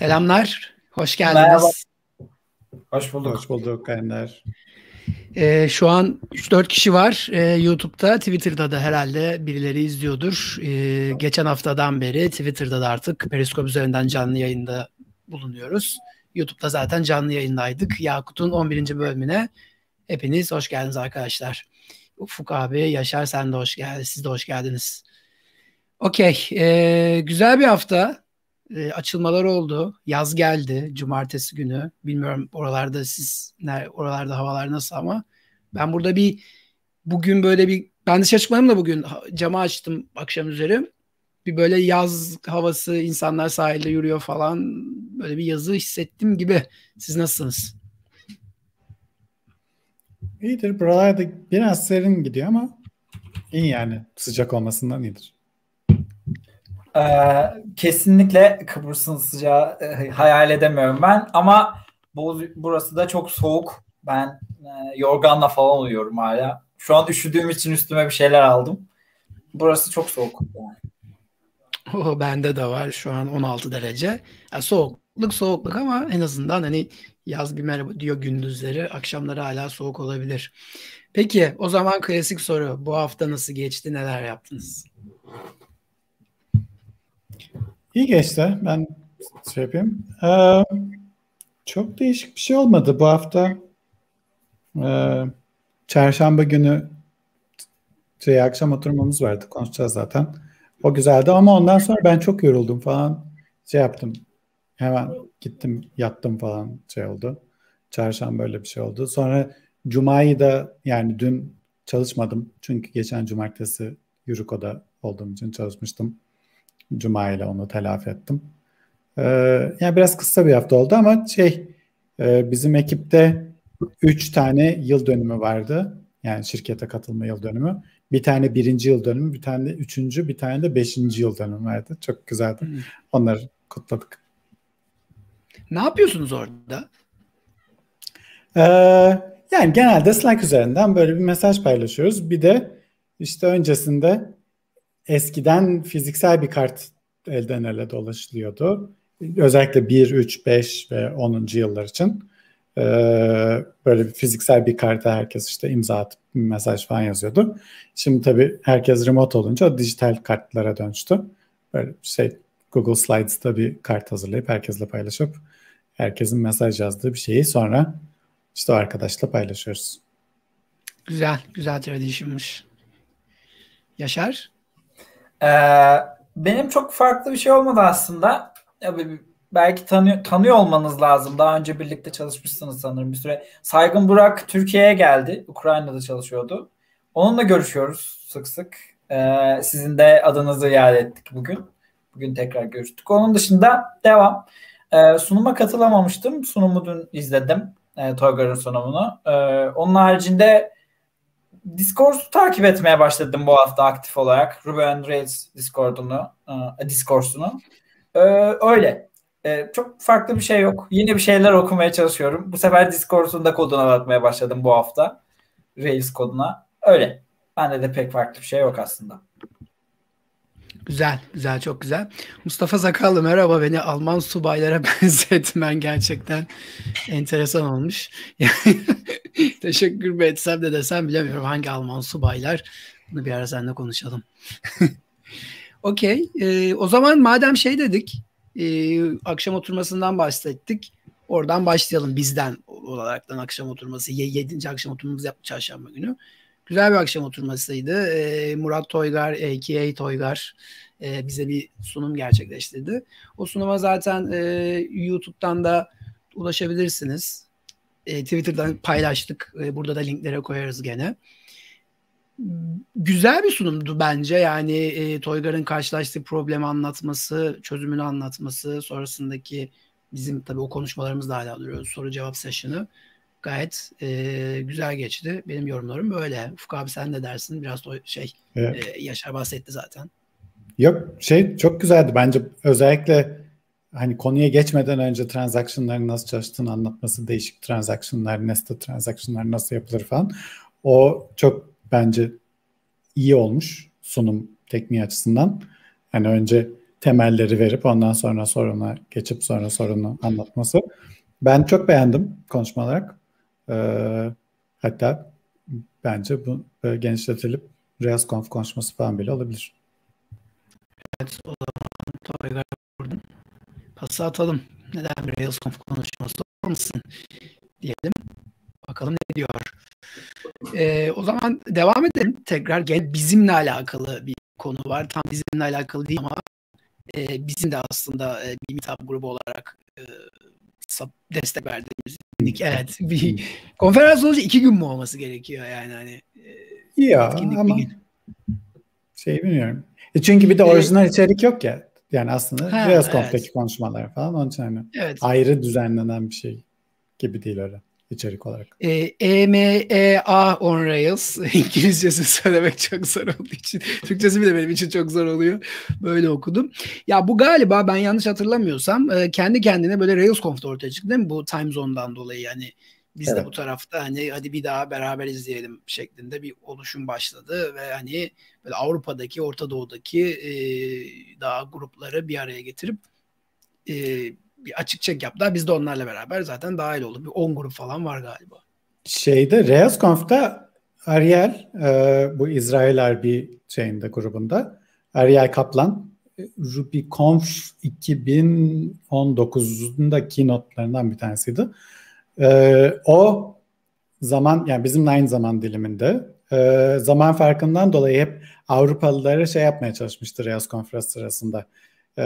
Selamlar, hoş geldiniz. Merhaba. Hoş bulduk. Hoş bulduk Ender. Ee, şu an 3-4 kişi var ee, YouTube'da, Twitter'da da herhalde birileri izliyordur. Ee, geçen haftadan beri Twitter'da da artık Periskop üzerinden canlı yayında bulunuyoruz. YouTube'da zaten canlı yayındaydık. Yakut'un 11. bölümüne hepiniz hoş geldiniz arkadaşlar. Ufuk abi, Yaşar sen de hoş geldiniz. Siz de hoş geldiniz. Okey, ee, güzel bir hafta e, açılmalar oldu. Yaz geldi cumartesi günü. Bilmiyorum oralarda siz ne oralarda havalar nasıl ama ben burada bir bugün böyle bir ben dışarı çıkmadım da bugün camı açtım akşam üzeri. Bir böyle yaz havası insanlar sahilde yürüyor falan böyle bir yazı hissettim gibi. Siz nasılsınız? İyidir. Buralarda biraz serin gidiyor ama iyi yani. Sıcak olmasından iyidir. Ee, kesinlikle Kıbrıs'ın sıcağı e, hayal edemiyorum ben ama bu, burası da çok soğuk. Ben e, yorganla falan uyuyorum hala. Şu an üşüdüğüm için üstüme bir şeyler aldım. Burası çok soğuk. Yani. Oh, bende de var şu an 16 derece. Yani soğukluk soğukluk ama en azından hani yaz bir merhaba diyor gündüzleri, akşamları hala soğuk olabilir. Peki o zaman klasik soru. Bu hafta nasıl geçti, neler yaptınız? İyi geçti. Ben şey yapayım. Ee, çok değişik bir şey olmadı bu hafta. Ee, çarşamba günü şey, akşam oturmamız vardı. Konuşacağız zaten. O güzeldi ama ondan sonra ben çok yoruldum falan. Şey yaptım. Hemen gittim yattım falan şey oldu. Çarşamba böyle bir şey oldu. Sonra Cuma'yı da yani dün çalışmadım. Çünkü geçen cumartesi Yuriko'da olduğum için çalışmıştım. Cuma ile onu telafi ettim. Ee, yani biraz kısa bir hafta oldu ama şey e, bizim ekipte 3 tane yıl dönümü vardı. Yani şirkete katılma yıl dönümü. Bir tane birinci yıl dönümü, bir tane de üçüncü, bir tane de beşinci yıl dönümü vardı. Çok güzeldi. Hmm. Onları kutladık. Ne yapıyorsunuz orada? Ee, yani genelde Slack üzerinden böyle bir mesaj paylaşıyoruz. Bir de işte öncesinde eskiden fiziksel bir kart elden ele dolaşılıyordu. Özellikle 1, 3, 5 ve 10. yıllar için. Ee, böyle bir fiziksel bir karta herkes işte imza atıp bir mesaj falan yazıyordu. Şimdi tabii herkes remote olunca dijital kartlara dönüştü. Böyle şey Google Slides'ta bir kart hazırlayıp herkesle paylaşıp herkesin mesaj yazdığı bir şeyi sonra işte o arkadaşla paylaşıyoruz. Güzel, güzel tradition'mış. Yaşar? Ee, benim çok farklı bir şey olmadı aslında. belki tanıyor, tanıyor olmanız lazım. Daha önce birlikte çalışmışsınız sanırım bir süre. Saygın Burak Türkiye'ye geldi. Ukrayna'da çalışıyordu. Onunla görüşüyoruz sık sık. Ee, sizin de adınızı iade ettik bugün. Bugün tekrar görüştük. Onun dışında devam. Ee, sunuma katılamamıştım. Sunumu dün izledim. E, Toygar'ın sunumunu. Ee, onun haricinde Discord'u takip etmeye başladım bu hafta aktif olarak. Ruby on Rails Discord'unu, e, Discord'unu. E, öyle. E, çok farklı bir şey yok. Yine bir şeyler okumaya çalışıyorum. Bu sefer Discord'un da koduna bakmaya başladım bu hafta. Rails koduna. Öyle. Bende de pek farklı bir şey yok aslında. Güzel, güzel, çok güzel. Mustafa Zakallı merhaba beni Alman subaylara benzetmen gerçekten enteresan olmuş. Teşekkür mü etsem de desem bilemiyorum hangi Alman subaylar. Bunu bir ara seninle konuşalım. Okey. Ee, o zaman madem şey dedik, e, akşam oturmasından bahsettik. Oradan başlayalım bizden olaraktan akşam oturması. Yedinci akşam oturmamızı yaptık çarşamba günü. Güzel bir akşam oturmasıydı. E, Murat Toygar, A.K.A. Toygar e, bize bir sunum gerçekleştirdi. O sunuma zaten e, YouTube'dan da ulaşabilirsiniz. E, Twitter'dan paylaştık. E, burada da linklere koyarız gene. Güzel bir sunumdu bence. Yani e, Toygar'ın karşılaştığı problemi anlatması, çözümünü anlatması, sonrasındaki bizim tabii o konuşmalarımız da hala duruyor. Soru cevap session'ı gayet e, güzel geçti. Benim yorumlarım böyle. Ufuk abi sen ne dersin? Biraz da şey evet. e, Yaşar bahsetti zaten. Yok şey çok güzeldi bence özellikle hani konuya geçmeden önce transaction'ların nasıl çalıştığını anlatması, değişik transaction'lar, nested transaction'lar nasıl yapılır falan. O çok bence iyi olmuş sunum tekniği açısından. Hani önce temelleri verip ondan sonra soruna geçip sonra sorunu anlatması. Ben çok beğendim konuşma olarak. Ee, hatta bence bu genişletilip ReelsConf konuşması falan bile olabilir. Evet o zaman buradan pası atalım. Neden bir ReelsConf konuşması olmasın diyelim. Bakalım ne diyor. Ee, o zaman devam edelim. Tekrar gel bizimle alakalı bir konu var. Tam bizimle alakalı değil ama e, bizim de aslında e, bir meetup grubu olarak e, destek verdiğimiz evet bir konferans olunca iki gün mü olması gerekiyor yani hani e, ya ama şey bilmiyorum. E çünkü bir de orijinal evet. içerik yok ya. Yani aslında Reelsconf'taki evet. konuşmalar falan onun için hani evet. ayrı düzenlenen bir şey gibi değil öyle içerik olarak. E, EMEA on Rails. İngilizcesi söylemek çok zor olduğu için. Türkçesi bile benim için çok zor oluyor. Böyle okudum. Ya bu galiba ben yanlış hatırlamıyorsam e, kendi kendine böyle RailsConf'da ortaya çıktı değil mi? Bu time zone'dan dolayı yani biz evet. de bu tarafta hani hadi bir daha beraber izleyelim şeklinde bir oluşum başladı ve hani böyle Avrupa'daki, Orta Doğu'daki e, daha grupları bir araya getirip e, bir açık çek yaptılar. Biz de onlarla beraber zaten dahil olduk. Bir 10 grup falan var galiba. Şeyde ReelsConf'ta Ariel e, bu İsrail bir şeyinde grubunda Ariel Kaplan RubyConf 2019'un da keynote'larından bir tanesiydi. E, o zaman yani bizim aynı zaman diliminde e, zaman farkından dolayı hep Avrupalılara şey yapmaya çalışmıştır ReelsConf sırasında. E,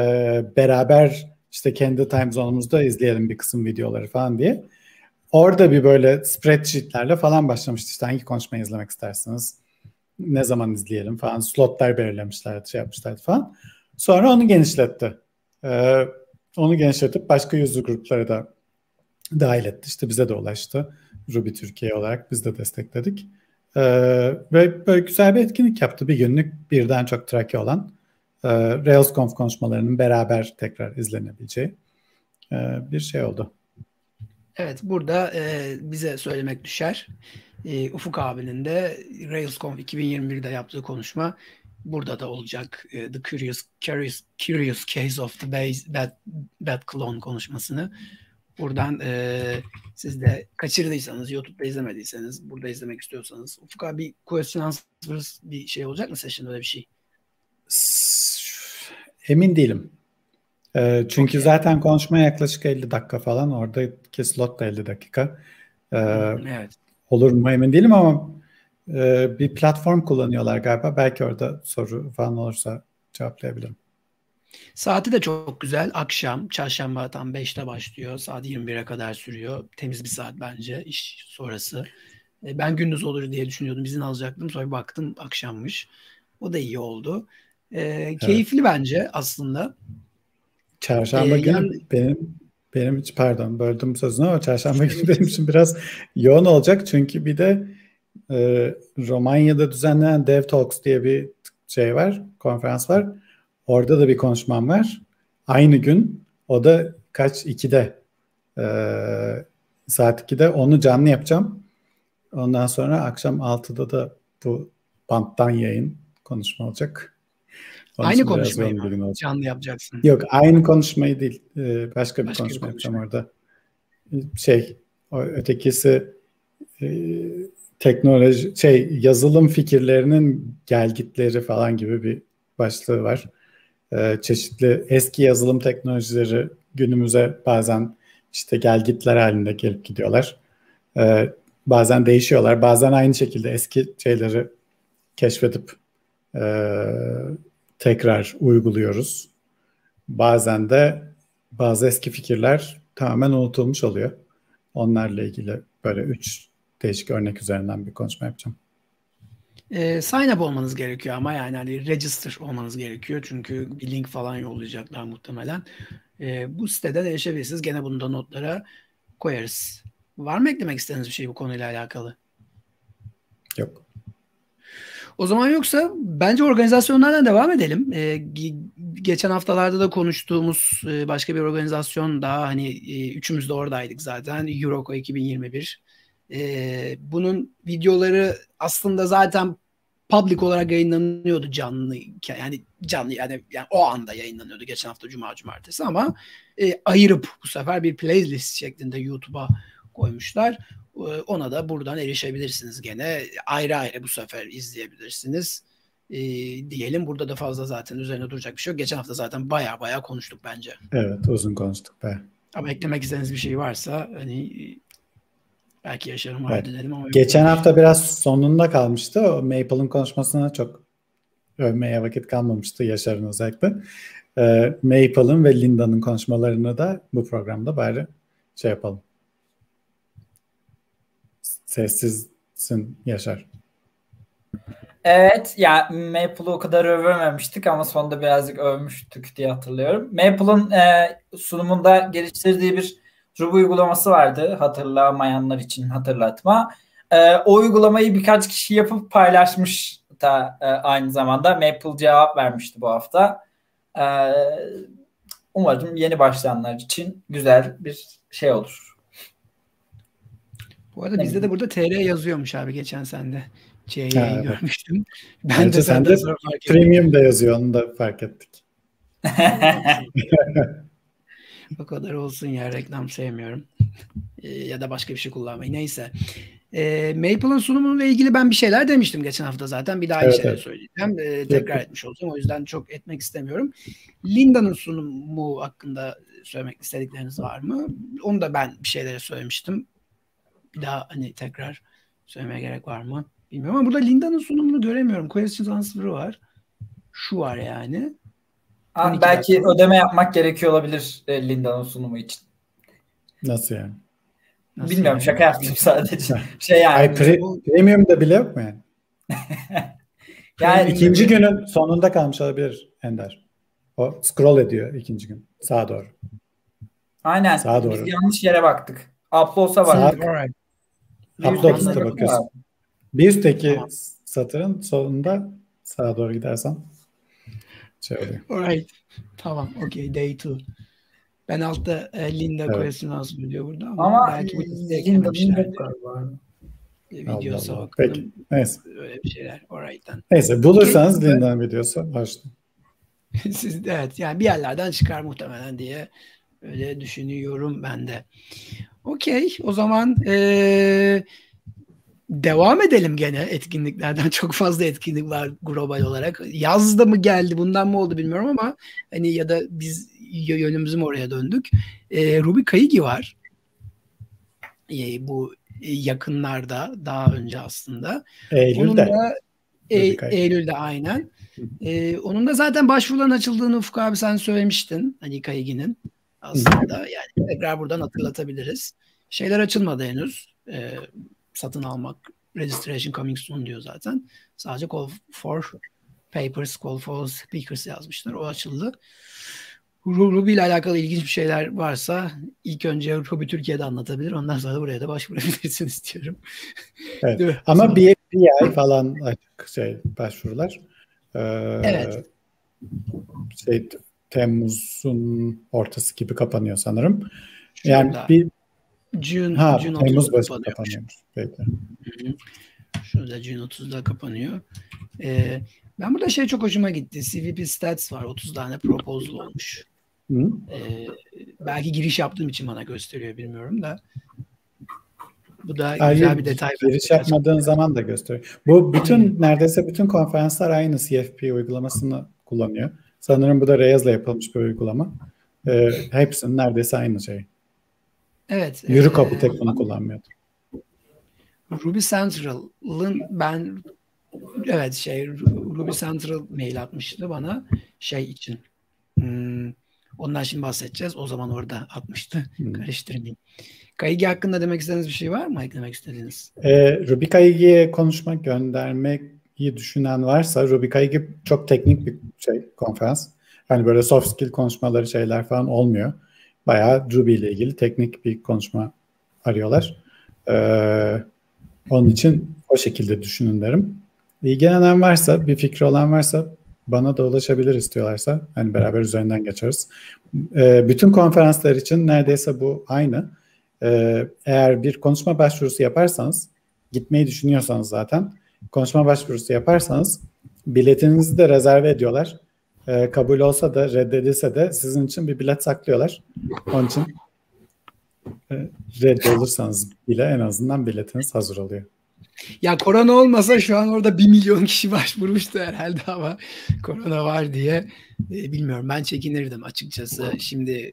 beraber işte kendi time zone'umuzda izleyelim bir kısım videoları falan diye. Orada bir böyle spreadsheetlerle falan başlamıştı. İşte hangi konuşmayı izlemek istersiniz? Ne zaman izleyelim falan. Slotlar belirlemişlerdi, şey yapmışlardı falan. Sonra onu genişletti. Ee, onu genişletip başka user grupları da dahil etti. İşte bize de ulaştı. Ruby Türkiye olarak biz de destekledik. Ee, ve böyle güzel bir etkinlik yaptı. Bir günlük birden çok traki olan e, RailsConf konuşmalarının beraber tekrar izlenebileceği e, bir şey oldu. Evet burada e, bize söylemek düşer. E, Ufuk abinin de RailsConf 2021'de yaptığı konuşma burada da olacak. E, the Curious, Curious, Curious Case of the Bad, Bad Clone konuşmasını. Buradan e, siz de kaçırdıysanız, YouTube'da izlemediyseniz, burada izlemek istiyorsanız. Ufuk abi question answers bir şey olacak mı session öyle bir şey? Emin değilim. E, çünkü okay. zaten konuşma yaklaşık 50 dakika falan. Oradaki slot da 50 dakika. E, evet. Olur mu emin değilim ama e, bir platform kullanıyorlar galiba. Belki orada soru falan olursa cevaplayabilirim. Saati de çok güzel. Akşam, çarşamba tam 5'te başlıyor. Saat 21'e kadar sürüyor. Temiz bir saat bence iş sonrası. E, ben gündüz olur diye düşünüyordum. İzin alacaktım. Sonra baktım akşammış. O da iyi oldu. E, evet. Keyifli bence aslında. Çarşamba ee, günü yani, benim benim hiç pardon böldüm sözünü ama çarşamba günü benim için biraz yoğun olacak çünkü bir de e, Romanya'da düzenlenen Dev Talks diye bir şey var, konferans var. Orada da bir konuşmam var. Aynı gün o da kaç? 2'de e, saat 2'de onu canlı yapacağım. Ondan sonra akşam 6'da da bu banttan yayın konuşma olacak. Onun aynı konuşmayı mı? Canlı yapacaksın. Yok aynı konuşmayı değil. Ee, başka bir başka konuşma bir yapacağım orada. Şey o ötekisi e, teknoloji şey yazılım fikirlerinin gelgitleri falan gibi bir başlığı var. Ee, çeşitli eski yazılım teknolojileri günümüze bazen işte gelgitler halinde gelip gidiyorlar. Ee, bazen değişiyorlar. Bazen aynı şekilde eski şeyleri keşfedip e, tekrar uyguluyoruz. Bazen de bazı eski fikirler tamamen unutulmuş oluyor. Onlarla ilgili böyle üç değişik örnek üzerinden bir konuşma yapacağım. E, sign up olmanız gerekiyor ama yani hani register olmanız gerekiyor. Çünkü bir link falan yollayacaklar muhtemelen. E, bu sitede erişebilirsiniz. Gene bunu da notlara koyarız. Var mı eklemek istediğiniz bir şey bu konuyla alakalı? Yok. O zaman yoksa bence organizasyonlardan devam edelim. Ee, geçen haftalarda da konuştuğumuz e, başka bir organizasyon daha hani e, üçümüz de oradaydık zaten. Euroco 2021. Ee, bunun videoları aslında zaten public olarak yayınlanıyordu canlı yani canlı yani, yani o anda yayınlanıyordu geçen hafta cuma cumartesi ama e, ayırıp bu sefer bir playlist şeklinde YouTube'a koymuşlar. E, ona da buradan erişebilirsiniz gene. Ayrı ayrı bu sefer izleyebilirsiniz. E, diyelim burada da fazla zaten üzerine duracak bir şey yok. Geçen hafta zaten baya baya konuştuk bence. Evet uzun konuştuk be. Ama eklemek istediğiniz bir şey varsa hani belki yaşarım evet. dedim ama geçen hafta biraz sonunda kalmıştı. O Maple'ın konuşmasına çok övmeye vakit kalmamıştı Yaşar'ın özellikle. Ee, Maple'ın ve Linda'nın konuşmalarını da bu programda bari şey yapalım. Sessizsin Yaşar. Evet ya Maple'ı o kadar övmemiştik ama sonunda birazcık övmüştük diye hatırlıyorum. Maple'ın e, sunumunda geliştirdiği bir Ruby uygulaması vardı hatırlamayanlar için hatırlatma. E, o uygulamayı birkaç kişi yapıp paylaşmış da e, aynı zamanda Maple cevap vermişti bu hafta. E, umarım yeni başlayanlar için güzel bir şey olur. Bu arada bizde de burada TR yazıyormuş abi geçen sende. C'yi evet. görmüştüm. Ben Bence de sen de premium da yazıyor onu da fark ettik. o kadar olsun ya reklam sevmiyorum. Ee, ya da başka bir şey kullanmayı. Neyse. E, Maple'ın sunumununla ilgili ben bir şeyler demiştim geçen hafta zaten. Bir daha evet, şeyler evet. söyleyeceğim. E, tekrar evet. etmiş olacağım. O yüzden çok etmek istemiyorum. Linda'nın sunumu hakkında söylemek istedikleriniz var mı? Onu da ben bir şeyler söylemiştim. Bir daha hani tekrar söylemeye gerek var mı? Bilmiyorum ama burada Linda'nın sunumunu göremiyorum. Question Answer'ı var. Şu var yani. Abi belki dakika. ödeme yapmak gerekiyor olabilir e, Linda'nın sunumu için. Nasıl yani? Nasıl Bilmiyorum yani? şaka yaptım sadece. şey yani. Ay, pre- premium'da bile yok mu yani? yani ikinci günün sonunda kalmış olabilir Ender. O scroll ediyor ikinci gün. Sağa doğru. Aynen. Sağa doğru. Biz yanlış yere baktık. Upload'a baktık. Upload'a bakıyorsun. Bir üstteki tamam. satırın sonunda sağa doğru gidersen şey oluyor. Alright. Tamam. Okay. Day 2. Ben altta e, Linda evet. question lazım diyor burada ama, ama belki bu listeye eklemişlerdi. Videosu bakalım. Peki. Neyse. Öyle bir şeyler. Alright'tan. Neyse bulursanız okay. Linda'nın videosu başlayın. Siz evet yani bir yerlerden çıkar muhtemelen diye öyle düşünüyorum ben de. Okey o zaman ee, devam edelim gene etkinliklerden. Çok fazla etkinlik var global olarak. Yazda mı geldi bundan mı oldu bilmiyorum ama hani ya da biz yönümüzü mü oraya döndük. E, Ruby Kayigi var. E, bu yakınlarda daha önce aslında. Eylül'de. Onun da, e, Eylül'de aynen. E, onun da zaten başvuruların açıldığını Ufuk abi sen söylemiştin. Hani Kayigi'nin aslında. Yani tekrar buradan hatırlatabiliriz. Şeyler açılmadı henüz. E, satın almak registration coming soon diyor zaten. Sadece call for papers, call for speakers yazmışlar. O açıldı. Ruby ile alakalı ilginç bir şeyler varsa ilk önce Ruby Türkiye'de anlatabilir. Ondan sonra da buraya da başvurabilirsiniz diyorum. Evet. Ama bir, ay falan açık şey başvurular. Ee, evet. Şey, Temmuz'un ortası gibi kapanıyor sanırım. Yani bir June, ha, June Temmuz başı kapanıyor. Peki. Şurada June 30'da kapanıyor. Ee, ben burada şey çok hoşuma gitti. CVP Stats var. 30 tane proposal olmuş. Hı? Ee, belki giriş yaptığım için bana gösteriyor bilmiyorum da. Bu da Hayır, güzel bir detay. Giriş yapmadığın zaman da gösteriyor. Bu bütün neredeyse bütün konferanslar aynı CFP uygulamasını kullanıyor. Sanırım bu da Rails'la yapılmış bir uygulama. Ee, hepsinin neredeyse aynı şey. Evet. Yürü kapı e, tek bunu kullanmıyordu. Ruby Central'ın ben evet şey Ruby Central mail atmıştı bana şey için. Hmm, ondan şimdi bahsedeceğiz. O zaman orada atmıştı. Hmm. Karıştırmayayım. Kaygi hakkında demek istediğiniz bir şey var mı? Eklemek istediğiniz? Ee, Ruby Kaygi'ye konuşma göndermeyi düşünen varsa Ruby Kaygi çok teknik bir şey konferans. Hani böyle soft skill konuşmaları şeyler falan olmuyor. Bayağı Ruby ile ilgili teknik bir konuşma arıyorlar. Ee, onun için o şekilde düşünün derim. İlgilenen varsa, bir fikri olan varsa bana da ulaşabilir istiyorlarsa. Hani beraber üzerinden geçeriz. Ee, bütün konferanslar için neredeyse bu aynı. Ee, eğer bir konuşma başvurusu yaparsanız, gitmeyi düşünüyorsanız zaten konuşma başvurusu yaparsanız biletinizi de rezerve ediyorlar. E, kabul olsa da reddedilse de sizin için bir bilet saklıyorlar. Onun için e, reddolursanız bile en azından biletiniz hazır oluyor. Ya korona olmasa şu an orada bir milyon kişi başvurmuştu herhalde ama korona var diye e, bilmiyorum. Ben çekinirdim açıkçası. Şimdi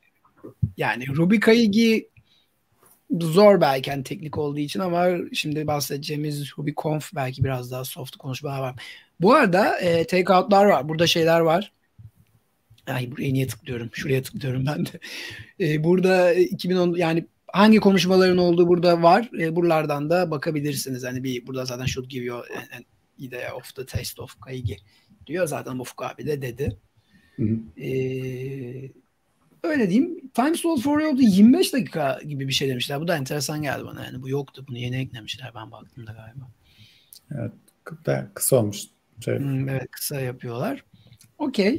yani Rubikayigi zor belki hani teknik olduğu için ama şimdi bahsedeceğimiz RubyConf belki biraz daha soft konuşmalar var. Bu arada e, takeout'lar var. Burada şeyler var. Ay buraya niye tıklıyorum? Şuraya tıklıyorum ben de. E, burada 2010 yani hangi konuşmaların olduğu burada var. E, buralardan da bakabilirsiniz. Hani bir burada zaten should give you an idea of the taste of Kaigi diyor. Zaten Ufuk abi de dedi. Hı hı. E, öyle diyeyim. Time slot for yolda 25 dakika gibi bir şey demişler. Bu da enteresan geldi bana. Yani bu yoktu. Bunu yeni eklemişler. Ben baktığımda galiba. Evet. Kısa olmuş. Şey. Hmm, evet kısa yapıyorlar. Okey.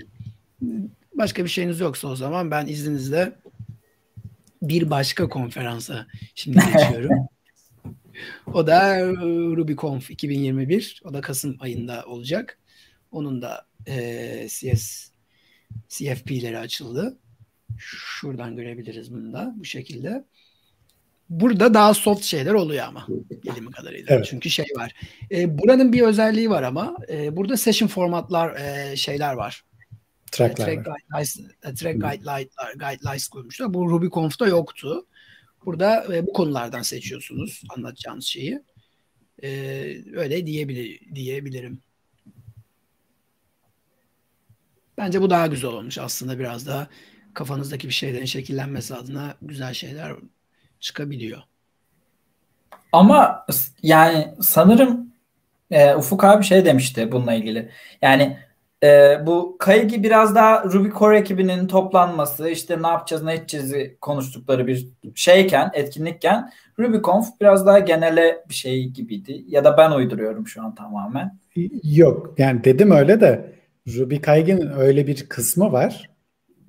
Başka bir şeyiniz yoksa o zaman ben izninizle bir başka konferansa şimdi geçiyorum. o da e, RubyConf 2021. O da Kasım ayında olacak. Onun da e, CS CFP'leri açıldı. Şuradan görebiliriz bunu da bu şekilde. Burada daha soft şeyler oluyor ama bildiğim kadarıyla. Evet. Çünkü şey var. E, buranın bir özelliği var ama e, burada session formatlar e, şeyler var. Trackler track guidelines, e, track guidelines, guidelines koymuşlar. Bu RubyConf'ta yoktu. Burada e, bu konulardan seçiyorsunuz anlatacağınız şeyi. E, öyle diyebilir, diyebilirim. Bence bu daha güzel olmuş aslında biraz daha kafanızdaki bir şeylerin şekillenmesi adına güzel şeyler çıkabiliyor. Ama yani sanırım e, Ufuk abi şey demişti bununla ilgili. Yani e, bu Kaygi biraz daha Ruby Core ekibinin toplanması, işte ne yapacağız, ne edeceğiz konuştukları bir şeyken, etkinlikken RubyConf biraz daha genele bir şey gibiydi. Ya da ben uyduruyorum şu an tamamen. Yok yani dedim öyle de Ruby Kaygi'nin öyle bir kısmı var.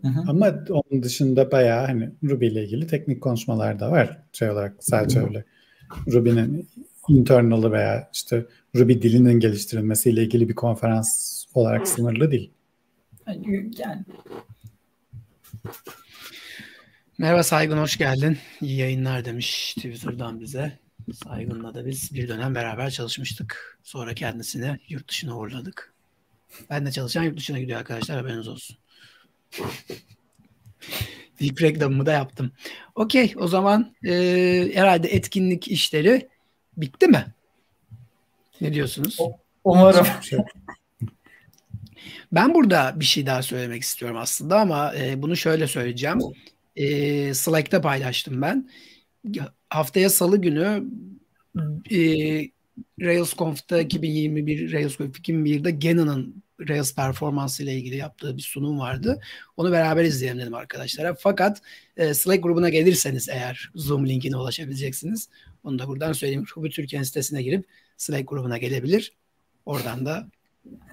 Hı hı. Ama onun dışında bayağı hani Ruby ile ilgili teknik konuşmalar da var. Şey olarak sadece öyle Ruby'nin internal'ı veya işte Ruby dilinin geliştirilmesiyle ilgili bir konferans olarak sınırlı değil. Yani. Merhaba Saygın hoş geldin. İyi yayınlar demiş Twitter'dan bize. Saygın'la da biz bir dönem beraber çalışmıştık. Sonra kendisini yurt dışına uğurladık. Ben de çalışan yurt dışına gidiyor arkadaşlar haberiniz olsun. İlk reklamımı da yaptım. Okey o zaman e, herhalde etkinlik işleri bitti mi? Ne diyorsunuz? Umarım. Ben burada bir şey daha söylemek istiyorum aslında ama e, bunu şöyle söyleyeceğim. E, Slack'ta paylaştım ben. Haftaya salı günü e, RailsConf'ta 2021 RailsConf 2021'de Gannon'ın Rails performansı ile ilgili yaptığı bir sunum vardı. Onu beraber izleyelim dedim arkadaşlara. Fakat e, Slack grubuna gelirseniz eğer Zoom linkine ulaşabileceksiniz. Onu da buradan söyleyeyim. Ruby Türkiye'nin sitesine girip Slack grubuna gelebilir. Oradan da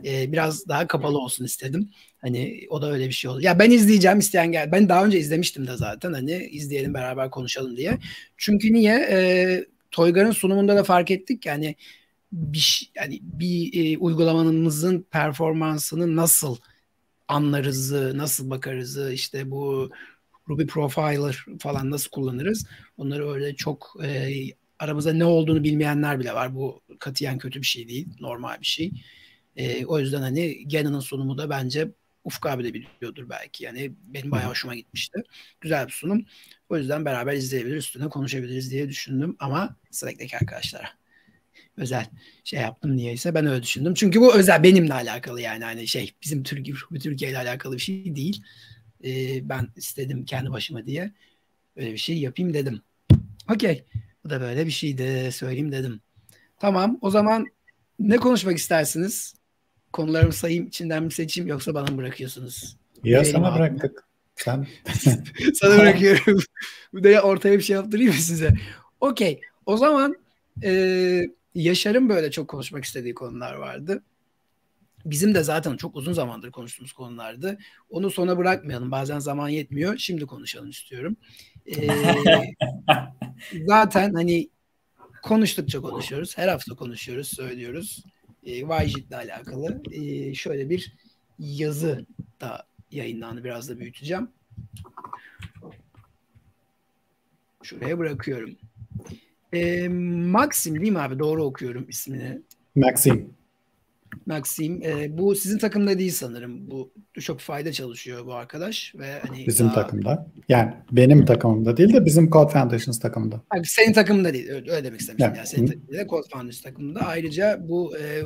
e, biraz daha kapalı olsun istedim. Hani o da öyle bir şey oldu. Ya ben izleyeceğim isteyen gel. Ben daha önce izlemiştim de zaten hani izleyelim beraber konuşalım diye. Çünkü niye? E, Toygar'ın sunumunda da fark ettik yani bir yani bir e, uygulamanızın performansını nasıl anlarız, nasıl bakarız, işte bu Ruby Profiler falan nasıl kullanırız? Onları öyle çok e, aramızda ne olduğunu bilmeyenler bile var. Bu katiyen kötü bir şey değil, normal bir şey. E, o yüzden hani Gannon'ın sunumu da bence Ufuk abi de biliyordur belki. Yani benim bayağı hoşuma gitmişti. Güzel bir sunum. O yüzden beraber izleyebiliriz, üstüne konuşabiliriz diye düşündüm ama Slack'teki arkadaşlara özel şey yaptım niyeyse ben öyle düşündüm. Çünkü bu özel benimle alakalı yani hani şey bizim Türkiye, Türkiye ile alakalı bir şey değil. Ee, ben istedim kendi başıma diye öyle bir şey yapayım dedim. Okey. Bu da böyle bir şeydi söyleyeyim dedim. Tamam o zaman ne konuşmak istersiniz? Konularımı sayayım içinden mi seçeyim yoksa bana mı bırakıyorsunuz? Ya Vereyim sana abi. bıraktık. Sen. sana bırakıyorum. Bu da ortaya bir şey yaptırayım mı size? Okey. O zaman e, Yaşar'ın böyle çok konuşmak istediği konular vardı. Bizim de zaten çok uzun zamandır konuştuğumuz konulardı. Onu sona bırakmayalım. Bazen zaman yetmiyor. Şimdi konuşalım istiyorum. Ee, zaten hani konuştukça konuşuyoruz. Her hafta konuşuyoruz, söylüyoruz. E, ile alakalı e, şöyle bir yazı da yayınlandı. Biraz da büyüteceğim. Şuraya bırakıyorum. E, Maxim değil mi abi? Doğru okuyorum ismini. Maxim. Maxim. E, bu sizin takımda değil sanırım. Bu Shopify'da çalışıyor bu arkadaş ve hani bizim daha... takımda. Yani benim takımımda değil de bizim Code Foundations takımında. Abi senin takımında değil. Öyle, öyle demek istemiştim. Evet. Yani senin takımında de Code Foundations takımında. Ayrıca bu e,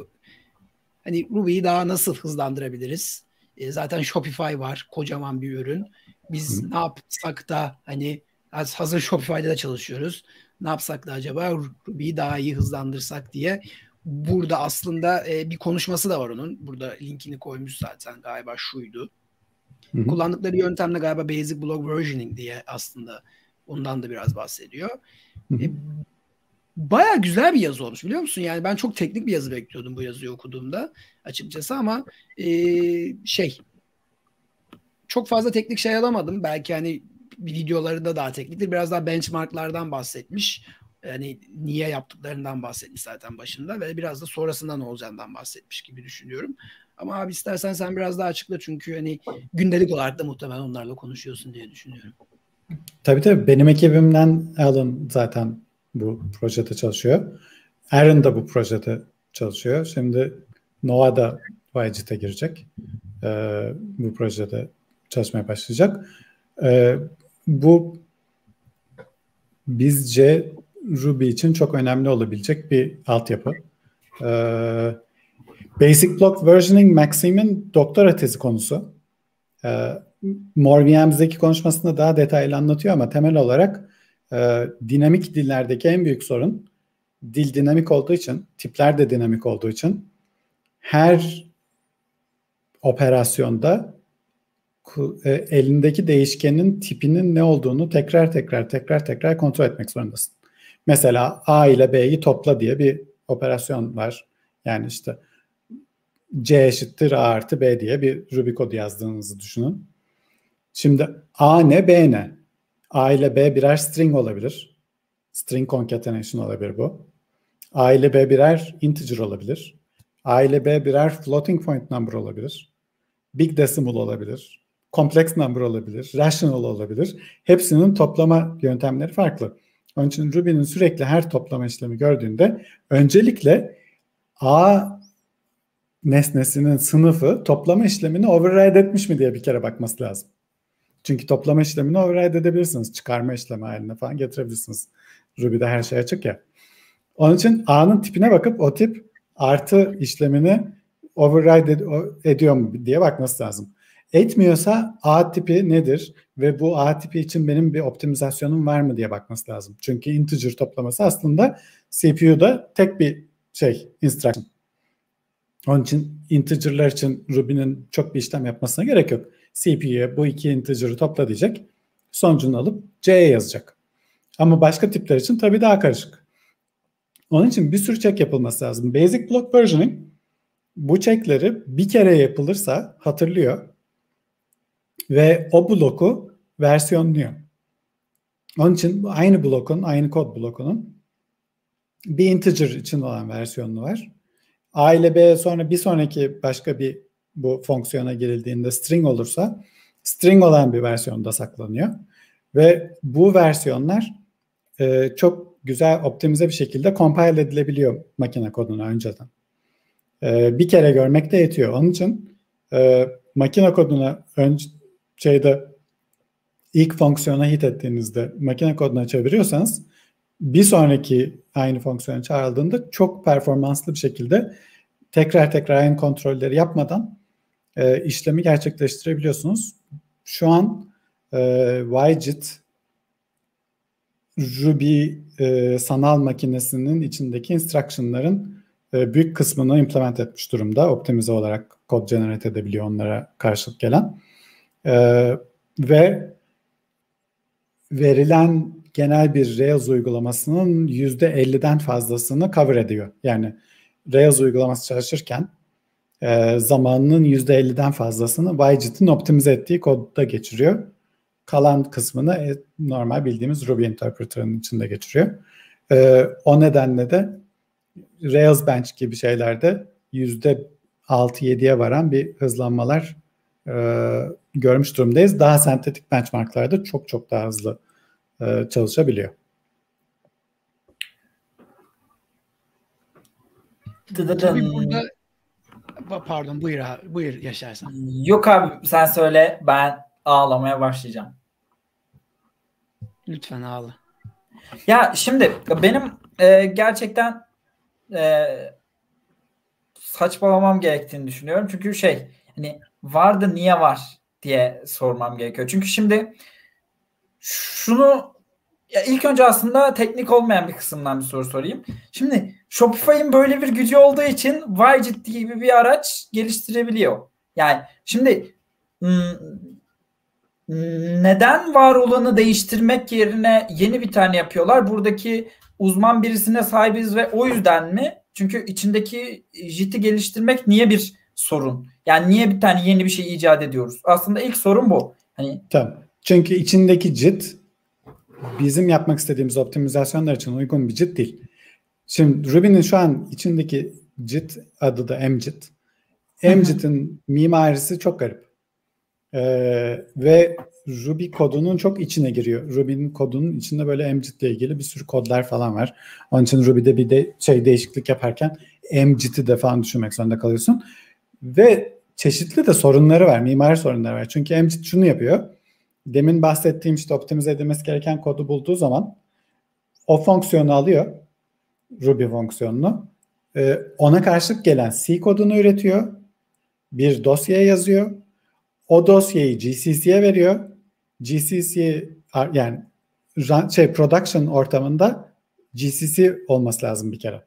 hani Ruby'yi daha nasıl hızlandırabiliriz? E, zaten Shopify var. Kocaman bir ürün. Biz Hı. ne yapsak da hani hazır Shopify'da da çalışıyoruz. Ne yapsak da acaba Ruby'yi daha iyi hızlandırsak diye burada aslında e, bir konuşması da var onun. Burada linkini koymuş zaten galiba şuydu. Hı-hı. Kullandıkları yöntemle galiba Basic Block Versioning diye aslında ondan da biraz bahsediyor. E, Baya güzel bir yazı olmuş biliyor musun? Yani ben çok teknik bir yazı bekliyordum bu yazıyı okuduğumda açıkçası ama e, şey çok fazla teknik şey alamadım. Belki hani videoları da daha tekniktir. Biraz daha benchmarklardan bahsetmiş. Yani niye yaptıklarından bahsetmiş zaten başında ve biraz da sonrasında ne olacağından bahsetmiş gibi düşünüyorum. Ama abi istersen sen biraz daha açıkla çünkü hani gündelik olarak da muhtemelen onlarla konuşuyorsun diye düşünüyorum. Tabii tabii benim ekibimden Alan zaten bu projede çalışıyor. Aaron da bu projede çalışıyor. Şimdi Noah da YGT'e girecek. Ee, bu projede çalışmaya başlayacak. Ee, bu bizce Ruby için çok önemli olabilecek bir altyapı. Ee, Basic Block Versioning Maxim'in doktora tezi konusu. Ee, MoreVM'deki konuşmasında daha detaylı anlatıyor ama temel olarak e, dinamik dillerdeki en büyük sorun dil dinamik olduğu için, tipler de dinamik olduğu için her operasyonda e, elindeki değişkenin tipinin ne olduğunu tekrar tekrar tekrar tekrar kontrol etmek zorundasın. Mesela A ile B'yi topla diye bir operasyon var. Yani işte C eşittir A artı B diye bir Ruby kodu yazdığınızı düşünün. Şimdi A ne B ne? A ile B birer string olabilir. String concatenation olabilir bu. A ile B birer integer olabilir. A ile B birer floating point number olabilir. Big decimal olabilir. Complex number olabilir. Rational olabilir. Hepsinin toplama yöntemleri farklı. Onun için Ruby'nin sürekli her toplama işlemi gördüğünde öncelikle A nesnesinin sınıfı toplama işlemini override etmiş mi diye bir kere bakması lazım. Çünkü toplama işlemini override edebilirsiniz. Çıkarma işlemi haline falan getirebilirsiniz. Ruby'de her şey açık ya. Onun için A'nın tipine bakıp o tip artı işlemini override ed- ediyor mu diye bakması lazım. Etmiyorsa A tipi nedir ve bu A tipi için benim bir optimizasyonum var mı diye bakması lazım. Çünkü integer toplaması aslında CPU'da tek bir şey instruction. Onun için integer'lar için Ruby'nin çok bir işlem yapmasına gerek yok. CPU'ya bu iki integer'ı topla diyecek. Sonucunu alıp C'ye yazacak. Ama başka tipler için tabii daha karışık. Onun için bir sürü check yapılması lazım. Basic block versioning bu checkleri bir kere yapılırsa hatırlıyor ve o bloku versiyonluyor. Onun için aynı blokun, aynı kod blokunun bir integer için olan versiyonu var. A ile B sonra bir sonraki başka bir bu fonksiyona girildiğinde string olursa string olan bir versiyonda saklanıyor. Ve bu versiyonlar e, çok güzel optimize bir şekilde compile edilebiliyor makine koduna önceden. E, bir kere görmek de yetiyor. Onun için e, makine koduna önce şeyde ilk fonksiyona hit ettiğinizde makine koduna çeviriyorsanız bir sonraki aynı fonksiyona çağrıldığında çok performanslı bir şekilde tekrar tekrar aynı kontrolleri yapmadan e, işlemi gerçekleştirebiliyorsunuz. Şu an e, YJIT Ruby e, sanal makinesinin içindeki instruction'ların e, büyük kısmını implement etmiş durumda. Optimize olarak kod generate edebiliyor onlara karşılık gelen. E, ve verilen genel bir Rails uygulamasının %50'den fazlasını cover ediyor. Yani Rails uygulaması çalışırken e, zamanının %50'den fazlasını YJIT'in optimize ettiği kodda geçiriyor. Kalan kısmını e, normal bildiğimiz Ruby Interpreter'ın içinde geçiriyor. E, o nedenle de Rails Bench gibi şeylerde yüzde 6-7'ye varan bir hızlanmalar e, görmüş durumdayız. Daha sentetik benchmarklarda çok çok daha hızlı e, çalışabiliyor. Tabii burada pardon buyur abi, buyur yaşarsan. Yok abi sen söyle ben ağlamaya başlayacağım. Lütfen ağla. Ya şimdi benim e, gerçekten e, saçmalamam gerektiğini düşünüyorum. Çünkü şey hani vardı niye var diye sormam gerekiyor. Çünkü şimdi şunu ya ilk önce aslında teknik olmayan bir kısımdan bir soru sorayım. Şimdi Shopify'in böyle bir gücü olduğu için Widget gibi bir araç geliştirebiliyor. Yani şimdi neden var olanı değiştirmek yerine yeni bir tane yapıyorlar? Buradaki uzman birisine sahibiz ve o yüzden mi? Çünkü içindeki JIT'i geliştirmek niye bir sorun? Yani niye bir tane yeni bir şey icat ediyoruz? Aslında ilk sorun bu. Hani Tamam. Çünkü içindeki JIT bizim yapmak istediğimiz optimizasyonlar için uygun bir JIT değil. Şimdi Ruby'nin şu an içindeki JIT adı da MJIT. MJIT'in mimarisi çok garip. Ee, ve Ruby kodunun çok içine giriyor. Ruby'nin kodunun içinde böyle MJIT ile ilgili bir sürü kodlar falan var. Onun için Ruby'de bir de şey değişiklik yaparken MJIT'i de falan düşünmek zorunda kalıyorsun. Ve çeşitli de sorunları var. Mimari sorunları var. Çünkü MJIT şunu yapıyor. Demin bahsettiğim işte optimize edilmesi gereken kodu bulduğu zaman o fonksiyonu alıyor. Ruby fonksiyonunu. Ee, ona karşılık gelen C kodunu üretiyor. Bir dosyaya yazıyor. O dosyayı GCC'ye veriyor. GCC yani şey production ortamında GCC olması lazım bir kere.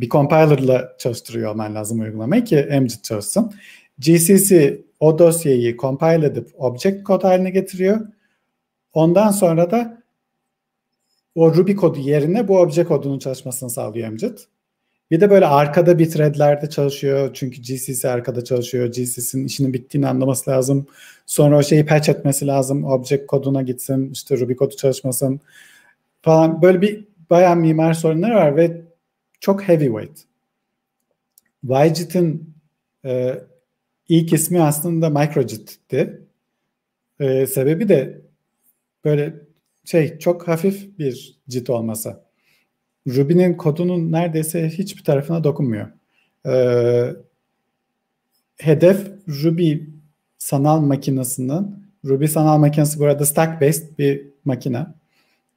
Bir compiler'la çalıştırıyor olman lazım uygulamayı ki MJIT çalışsın. GCC o dosyayı compile edip object kod haline getiriyor. Ondan sonra da o Ruby kodu yerine bu obje kodunun çalışmasını sağlıyor MJIT. Bir de böyle arkada bir threadlerde çalışıyor. Çünkü GCC arkada çalışıyor. GCC'nin işinin bittiğini anlaması lazım. Sonra o şeyi patch etmesi lazım. Object koduna gitsin. işte Ruby kodu çalışmasın falan. Böyle bir bayağı mimar sorunları var ve çok heavyweight. YJIT'in e, ilk ismi aslında MicroJIT'ti. E, sebebi de böyle şey çok hafif bir JIT olması. Ruby'nin kodunun neredeyse hiçbir tarafına dokunmuyor. Ee, hedef Ruby sanal makinesinin Ruby sanal makinesi burada stack based bir makine.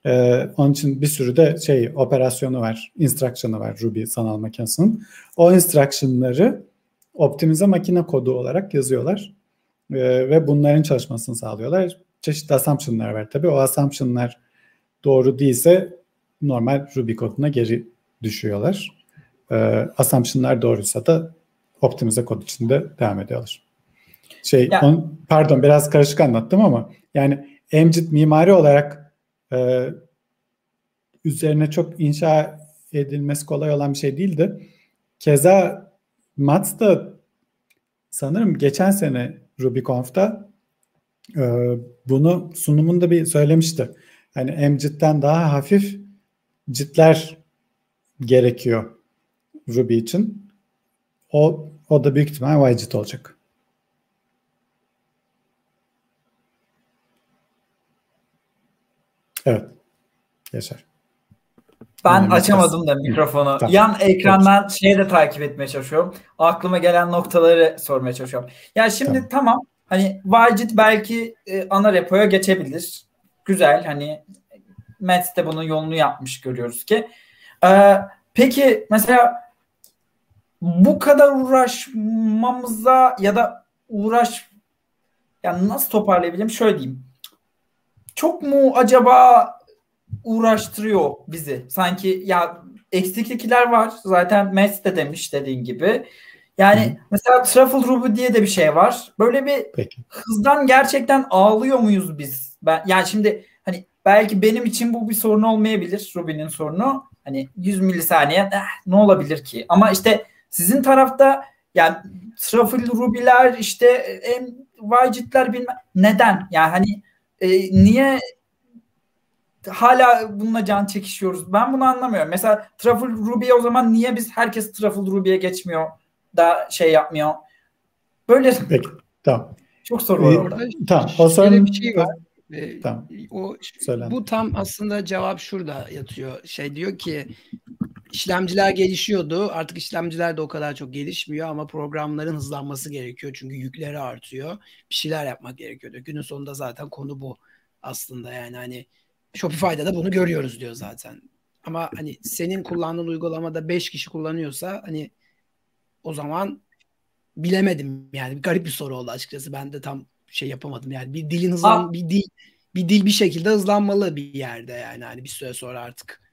Ee, onun için bir sürü de şey operasyonu var, instruction'ı var Ruby sanal makinesinin. O instruction'ları optimize makine kodu olarak yazıyorlar. Ee, ve bunların çalışmasını sağlıyorlar. Çeşitli assumption'lar var tabii. O assumption'lar doğru değilse normal Ruby koduna geri düşüyorlar. E, assumption'lar doğruysa da optimize kod içinde devam ediyorlar. Şey, ya. on, pardon biraz karışık anlattım ama yani MJIT mimari olarak e, üzerine çok inşa edilmesi kolay olan bir şey değildi. Keza Mats da sanırım geçen sene RubyConf'ta e, bunu sunumunda bir söylemişti. Hani MJIT'ten daha hafif citler gerekiyor Ruby için. O, o da büyük ihtimal YJIT olacak. Evet. Yaşar. Ben Önemli açamadım da mikrofonu. Tamam. Yan ekrandan evet. şeyi de takip etmeye çalışıyorum. Aklıma gelen noktaları sormaya çalışıyorum. Ya yani şimdi tamam. tamam hani YJIT belki e, ana repoya geçebilir. Güzel hani Mets de bunun yolunu yapmış görüyoruz ki. Ee, peki mesela bu kadar uğraşmamıza ya da uğraş yani nasıl toparlayabilirim? Şöyle diyeyim. Çok mu acaba uğraştırıyor bizi? Sanki ya eksiklikler var. Zaten Mets de demiş dediğin gibi. Yani Hı. mesela Truffle Ruby diye de bir şey var. Böyle bir Peki. hızdan gerçekten ağlıyor muyuz biz? Ben yani şimdi hani belki benim için bu bir sorun olmayabilir Ruby'nin sorunu. Hani 100 milisaniye eh, ne olabilir ki? Ama işte sizin tarafta yani Truffle Ruby'ler işte en Widget'ler bilmem neden? Yani hani e, niye hala bununla can çekişiyoruz. Ben bunu anlamıyorum. Mesela Truffle Ruby'ye o zaman niye biz herkes Truffle Ruby'ye geçmiyor da şey yapmıyor? Böyle Peki tamam. Çok soru var Ee, orada. Tamam. O sorun bir şey var. Ee, Tamam. O Söylen. bu tam aslında cevap şurada yatıyor. Şey diyor ki işlemciler gelişiyordu. Artık işlemciler de o kadar çok gelişmiyor ama programların hızlanması gerekiyor. Çünkü yükleri artıyor. Bir şeyler yapmak gerekiyordu. Günün sonunda zaten konu bu aslında yani hani Shopify'da da bunu görüyoruz diyor zaten. Ama hani senin kullandığın uygulamada 5 kişi kullanıyorsa hani o zaman bilemedim yani garip bir soru oldu açıkçası. Ben de tam şey yapamadım yani bir dilin hızlan Aa. bir dil bir dil bir şekilde hızlanmalı bir yerde yani hani bir süre sonra artık.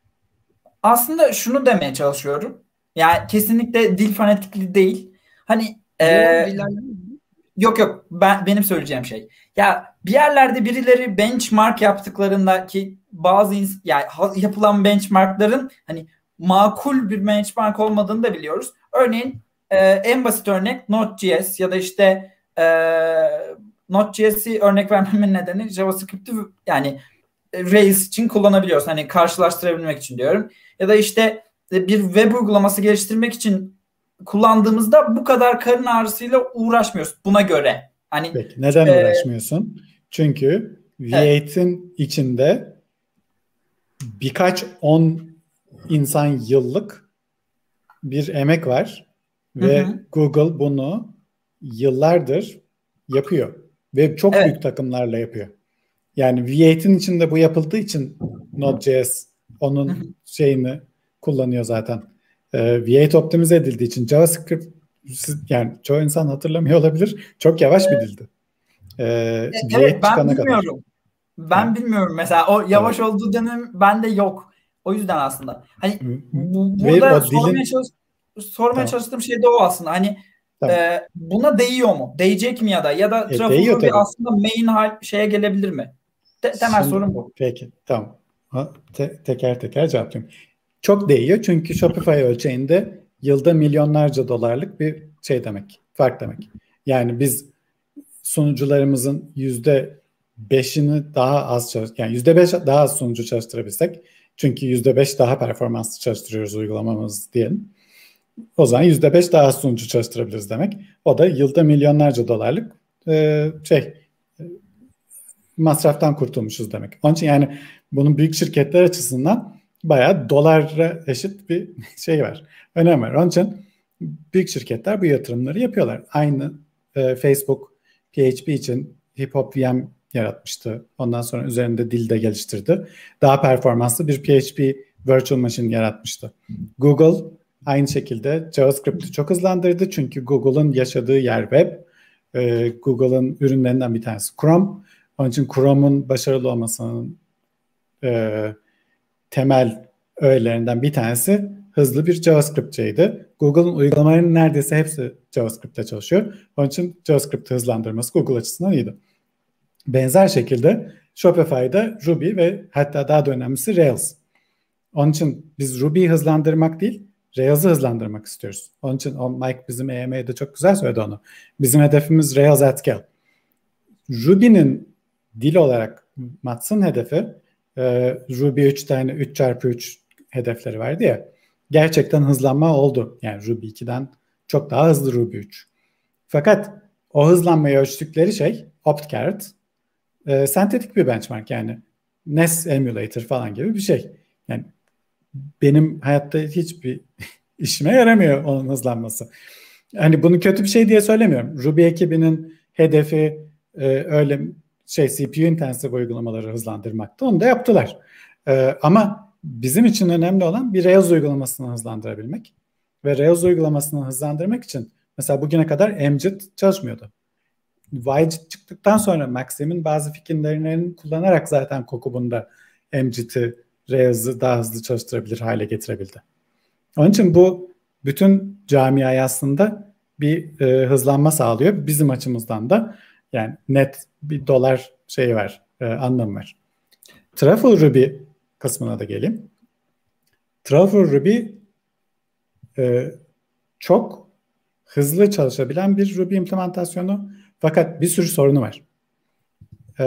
Aslında şunu demeye çalışıyorum. Yani kesinlikle dil fanatikliği değil. Hani e, Yok yok ben benim söyleyeceğim şey. Ya bir yerlerde birileri benchmark yaptıklarında ki bazı yani yapılan benchmarkların hani makul bir benchmark olmadığını da biliyoruz. Örneğin e, en basit örnek Node.js ya da işte e, Node.js'i örnek vermemin nedeni JavaScript'i yani Rails için kullanabiliyoruz. Hani karşılaştırabilmek için diyorum. Ya da işte e, bir web uygulaması geliştirmek için kullandığımızda bu kadar karın ağrısıyla uğraşmıyoruz buna göre. Hani Peki neden Ee, uğraşmıyorsun? Çünkü V8'in içinde birkaç on insan yıllık bir emek var ve Hı hı. Google bunu yıllardır yapıyor ve çok Evet. büyük takımlarla yapıyor. Yani V8'in içinde bu yapıldığı için Node.js onun şeyini kullanıyor zaten. Ee, V8 optimize edildiği için JavaScript yani çoğu insan hatırlamıyor olabilir. Çok yavaş bir dildi. Ee, V8 evet ben çıkana kadar. bilmiyorum. Ben bilmiyorum mesela o yavaş olduğu dönem bende yok. O yüzden aslında. Hani bu, burada sormaya, dilin- çalış- sormaya Tamam. çalıştığım şey de o aslında. Hani Tamam. e, buna değiyor mu? Değecek mi ya da ya da E, değiyor aslında main hal şeye gelebilir mi? Te- temel Şimdi- sorun bu. Peki tamam. Ha, te- teker teker cevaplayayım. Çok değiyor çünkü Shopify ölçeğinde yılda milyonlarca dolarlık bir şey demek. Fark demek. Yani biz sunucularımızın yüzde beşini daha az çalış yani yüzde beş daha az sunucu çalıştırabilsek çünkü yüzde beş daha performanslı çalıştırıyoruz uygulamamız diyelim. O zaman yüzde beş daha az sunucu çalıştırabiliriz demek. O da yılda milyonlarca dolarlık e, şey masraftan kurtulmuşuz demek. Onun için yani bunun büyük şirketler açısından bayağı dolara eşit bir şey var. Önem var. Onun için büyük şirketler bu yatırımları yapıyorlar. Aynı e, Facebook PHP için Hip Hop VM yaratmıştı. Ondan sonra üzerinde dil de geliştirdi. Daha performanslı bir PHP Virtual Machine yaratmıştı. Google aynı şekilde JavaScript'i çok hızlandırdı. Çünkü Google'ın yaşadığı yer web. E, Google'ın ürünlerinden bir tanesi Chrome. Onun için Chrome'un başarılı olmasının e, temel öğelerinden bir tanesi hızlı bir JavaScript'ciydi. Google'ın uygulamalarının neredeyse hepsi JavaScript'te çalışıyor. Onun için JavaScript'i hızlandırması Google açısından iyiydi. Benzer şekilde Shopify'da Ruby ve hatta daha da önemlisi Rails. Onun için biz Ruby'yi hızlandırmak değil, Rails'ı hızlandırmak istiyoruz. Onun için o Mike bizim EMA'da çok güzel söyledi onu. Bizim hedefimiz Rails at scale. Ruby'nin dil olarak Mats'ın hedefi e, Ruby 3 tane 3 çarpı 3 hedefleri vardı ya. Gerçekten hızlanma oldu. Yani Ruby 2'den çok daha hızlı Ruby 3. Fakat o hızlanmayı ölçtükleri şey OptCarrot. E, sentetik bir benchmark yani. NES Emulator falan gibi bir şey. Yani benim hayatta hiçbir işime yaramıyor onun hızlanması. Hani bunu kötü bir şey diye söylemiyorum. Ruby ekibinin hedefi e, öyle şey CPU intensive uygulamaları hızlandırmaktı. Onu da yaptılar. E, ama bizim için önemli olan bir Rails uygulamasını hızlandırabilmek. Ve Rails uygulamasını hızlandırmak için mesela bugüne kadar MJIT çalışmıyordu. YJIT çıktıktan sonra Maxim'in bazı fikirlerini kullanarak zaten Kokubun'da MJIT'i Rails'ı daha hızlı çalıştırabilir hale getirebildi. Onun için bu bütün camiaya aslında bir e, hızlanma sağlıyor. Bizim açımızdan da yani net bir dolar şeyi var, e, anlamı var. Truffle Ruby kısmına da geleyim. Truffle Ruby e, çok hızlı çalışabilen bir Ruby implementasyonu fakat bir sürü sorunu var. E,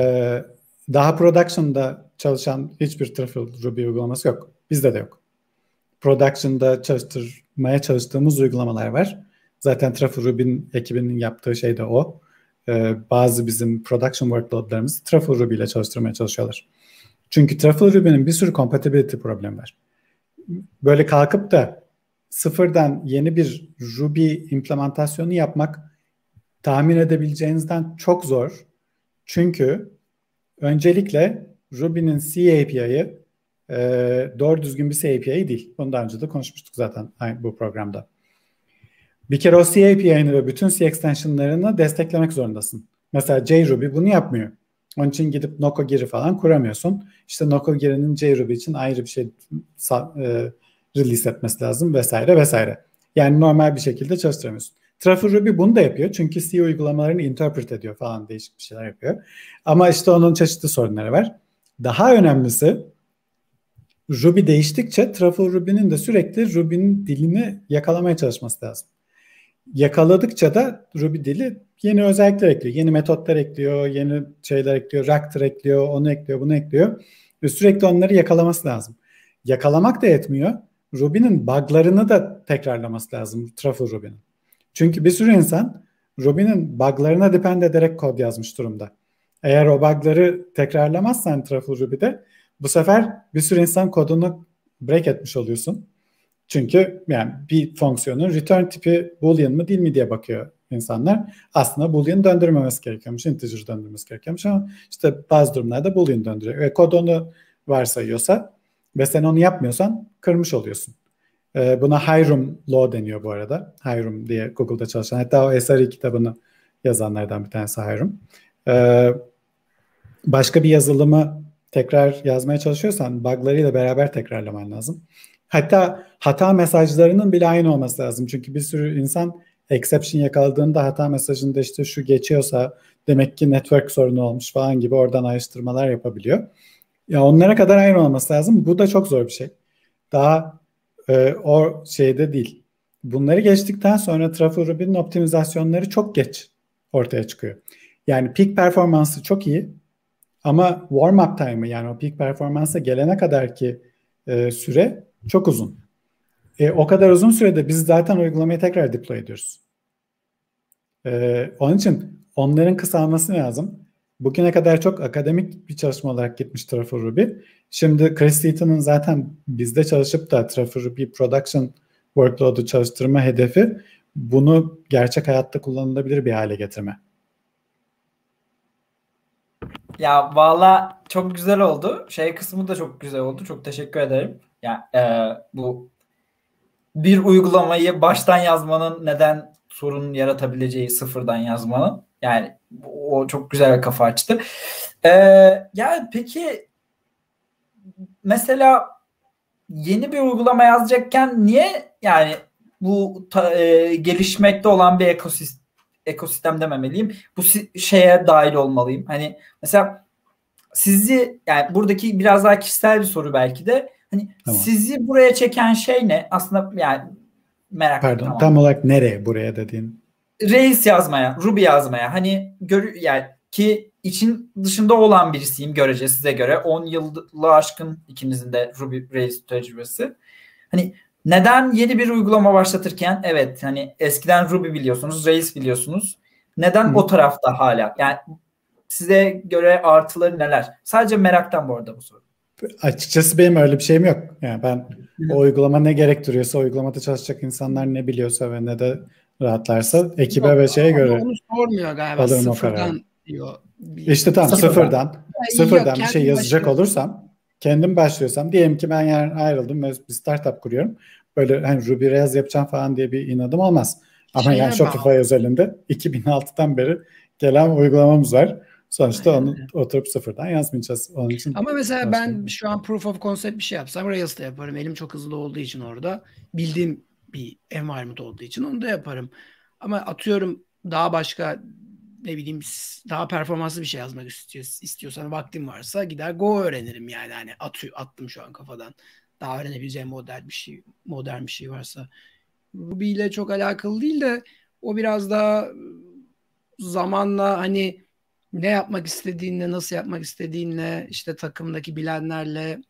daha production'da çalışan hiçbir Truffle Ruby uygulaması yok. Bizde de yok. Production'da çalıştırmaya çalıştığımız uygulamalar var. Zaten Truffle Ruby'nin ekibinin yaptığı şey de o. Ee, bazı bizim production workloadlarımızı Truffle Ruby ile çalıştırmaya çalışıyorlar. Çünkü Truffle Ruby'nin bir sürü compatibility problemi var. Böyle kalkıp da sıfırdan yeni bir Ruby implementasyonu yapmak tahmin edebileceğinizden çok zor. Çünkü öncelikle Ruby'nin C API'yi e, doğru düzgün bir C API değil. Bunu daha önce de konuşmuştuk zaten bu programda. Bir kere o C API'ni ve bütün C extensionlarını desteklemek zorundasın. Mesela JRuby bunu yapmıyor. Onun için gidip Nokogiri falan kuramıyorsun. İşte Nokogiri'nin JRuby için ayrı bir şey e, release etmesi lazım vesaire vesaire. Yani normal bir şekilde çalıştıramıyorsun. Truffle Ruby bunu da yapıyor. Çünkü C uygulamalarını interpret ediyor falan değişik bir şeyler yapıyor. Ama işte onun çeşitli sorunları var. Daha önemlisi Ruby değiştikçe Truffle Ruby'nin de sürekli Ruby'nin dilini yakalamaya çalışması lazım. Yakaladıkça da Ruby dili yeni özellikler ekliyor. Yeni metotlar ekliyor, yeni şeyler ekliyor, Reactor ekliyor, onu ekliyor, bunu ekliyor. Ve sürekli onları yakalaması lazım. Yakalamak da yetmiyor. Ruby'nin buglarını da tekrarlaması lazım Truffle Ruby'nin. Çünkü bir sürü insan Ruby'nin buglarına depend ederek kod yazmış durumda. Eğer o bugları tekrarlamazsan Truffle Ruby'de bu sefer bir sürü insan kodunu break etmiş oluyorsun. Çünkü yani bir fonksiyonun return tipi boolean mı değil mi diye bakıyor insanlar. Aslında boolean döndürmemesi gerekiyormuş, integer döndürmesi gerekiyormuş ama işte bazı durumlarda boolean döndürüyor. Ve kod onu varsayıyorsa ve sen onu yapmıyorsan kırmış oluyorsun. Ee, buna Hiram Law deniyor bu arada. Hiram diye Google'da çalışan. Hatta o SRE kitabını yazanlardan bir tanesi Hiram. Ee, başka bir yazılımı tekrar yazmaya çalışıyorsan buglarıyla beraber tekrarlaman lazım. Hatta hata mesajlarının bile aynı olması lazım. Çünkü bir sürü insan exception yakaladığında hata mesajında işte şu geçiyorsa demek ki network sorunu olmuş falan gibi oradan ayrıştırmalar yapabiliyor. Ya onlara kadar aynı olması lazım. Bu da çok zor bir şey. Daha e, o şeyde değil. Bunları geçtikten sonra Truffle Ruby'nin optimizasyonları çok geç ortaya çıkıyor. Yani peak performansı çok iyi ama warm up time'ı yani o peak performansa gelene kadar ki e, süre çok uzun. E, o kadar uzun sürede biz zaten uygulamayı tekrar deploy ediyoruz. E, onun için onların kısalması lazım. Bugüne kadar çok akademik bir çalışma olarak gitmiş Truffle Ruby. Şimdi Chris Eaton'un zaten bizde çalışıp da Truffle Ruby Production workload'u çalıştırma hedefi bunu gerçek hayatta kullanılabilir bir hale getirme. Ya valla çok güzel oldu. Şey kısmı da çok güzel oldu. Çok teşekkür ederim. Ya e, bu bir uygulamayı baştan yazmanın neden sorun yaratabileceği sıfırdan yazmanın yani o çok güzel bir kafa açtı. Ee, yani peki mesela yeni bir uygulama yazacakken niye yani bu ta, e, gelişmekte olan bir ekosistem ekosistem dememeliyim. Bu şeye dahil olmalıyım. Hani mesela sizi yani buradaki biraz daha kişisel bir soru belki de hani tamam. sizi buraya çeken şey ne? Aslında yani merak Pardon, tamam. tam olarak nereye buraya dediğin? Reis yazmaya, Ruby yazmaya. Hani gör yani ki için dışında olan birisiyim görece size göre. 10 yılı aşkın ikinizin de Ruby Rails tecrübesi. Hani neden yeni bir uygulama başlatırken evet hani eskiden Ruby biliyorsunuz, Rails biliyorsunuz. Neden Hı. o tarafta hala? Yani size göre artıları neler? Sadece meraktan bu arada bu soru. Açıkçası benim öyle bir şeyim yok. Yani ben o uygulama ne gerektiriyorsa, uygulamada çalışacak insanlar ne biliyorsa ve ne de rahatlarsa ekibe yok, ve şeye göre. Onu sormuyor galiba. Sıfırdan diyor. İşte tam sıfırdan. Sıfırdan, sıfırdan bir şey yazacak başlıyor. olursam kendim başlıyorsam diyelim ki ben yarın ayrıldım ve bir startup kuruyorum. Böyle hani Ruby Rails yapacağım falan diye bir inadım olmaz. Ama Şeye yani Shopify özelinde 2006'dan beri gelen uygulamamız var. Sonuçta Aynen. onu oturup sıfırdan yazmayacağız. Onun için Ama mesela ben şu an proof of concept bir şey yapsam Rails'ta yaparım. Elim çok hızlı olduğu için orada. Bildiğim bir environment olduğu için onu da yaparım. Ama atıyorum daha başka ne bileyim daha performanslı bir şey yazmak istiyor, istiyorsan vaktim varsa gider Go öğrenirim yani hani atıyor attım şu an kafadan. Daha öğrenebileceğim modern bir şey modern bir şey varsa. Ruby ile çok alakalı değil de o biraz daha zamanla hani ne yapmak istediğinle, nasıl yapmak istediğinle, işte takımdaki bilenlerle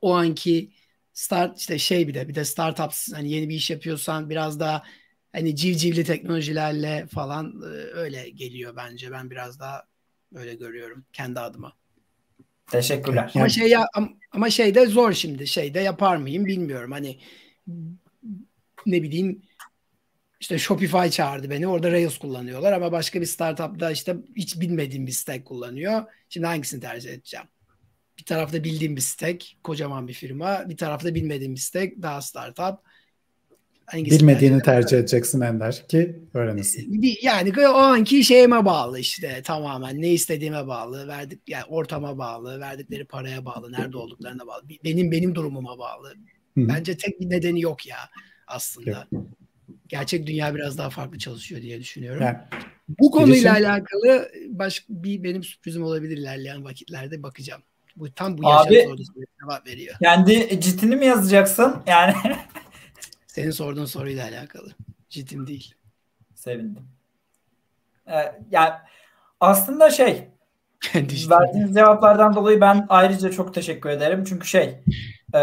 o anki start işte şey bir de bir de startups hani yeni bir iş yapıyorsan biraz daha hani civcivli teknolojilerle falan e, öyle geliyor bence. Ben biraz daha öyle görüyorum kendi adıma. Teşekkürler. Ama şey ya ama şey de zor şimdi. Şey de yapar mıyım bilmiyorum. Hani ne bileyim işte Shopify çağırdı beni. Orada Rails kullanıyorlar ama başka bir startupta işte hiç bilmediğim bir stack kullanıyor. Şimdi hangisini tercih edeceğim? Bir tarafta bildiğim bir stack, kocaman bir firma. Bir tarafta bilmediğim bir stack, daha startup. Hangisini Bilmediğini tercih, tercih edeceksin Ender ki öğrenesin. Yani o anki şeyime bağlı işte tamamen ne istediğime bağlı, verdik yani ortama bağlı, verdikleri paraya bağlı, nerede olduklarına bağlı. Benim benim durumuma bağlı. Hı-hı. Bence tek bir nedeni yok ya aslında. Yok gerçek dünya biraz daha farklı çalışıyor diye düşünüyorum. Yani, bu konuyla girişim... alakalı başka bir benim sürprizim olabilir ilerleyen vakitlerde bakacağım. Bu tam bu yaşam sorusuna cevap veriyor. Kendi cidini mi yazacaksın? Yani senin sorduğun soruyla alakalı. Ciddim değil. Sevindim. Ee, yani aslında şey verdiğiniz cevaplardan dolayı ben ayrıca çok teşekkür ederim. Çünkü şey e,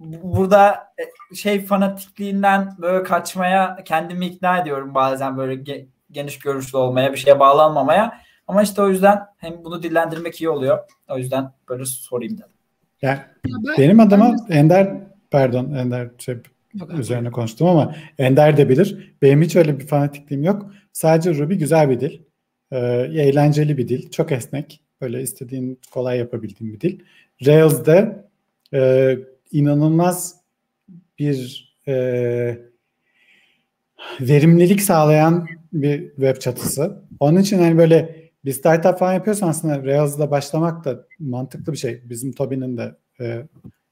burada e, şey fanatikliğinden böyle kaçmaya kendimi ikna ediyorum bazen böyle ge- geniş görüşlü olmaya bir şeye bağlanmamaya ama işte o yüzden hem bunu dillendirmek iyi oluyor o yüzden böyle sorayım dedim. Yani ben, benim adıma. Ender pardon Ender şey, üzerine konuştum ama Ender de bilir. Benim hiç öyle bir fanatikliğim yok. Sadece Ruby güzel bir dil. Ee, eğlenceli bir dil. Çok esnek. Böyle istediğin kolay yapabildiğin bir dil. Rails'de e, inanılmaz bir e, verimlilik sağlayan bir web çatısı. Onun için hani böyle bir startup falan yapıyorsan aslında Rails'la başlamak da mantıklı bir şey. Bizim Toby'nin de e,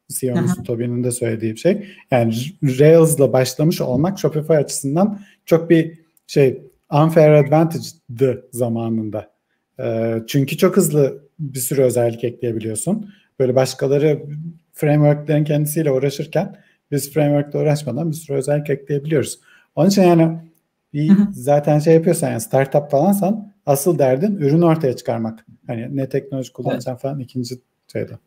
CEO'muz Toby'nin de söylediği bir şey. Yani Rails'la başlamış olmak Shopify açısından çok bir şey unfair advantage'dı zamanında. E, çünkü çok hızlı bir sürü özellik ekleyebiliyorsun. Böyle başkaları frameworklerin kendisiyle uğraşırken biz frameworkle uğraşmadan bir sürü özellik ekleyebiliyoruz. Onun için yani bir hı hı. zaten şey yapıyorsan yani startup falansan asıl derdin ürün ortaya çıkarmak. Hani ne teknoloji kullanacaksın evet. falan ikinci şeyde.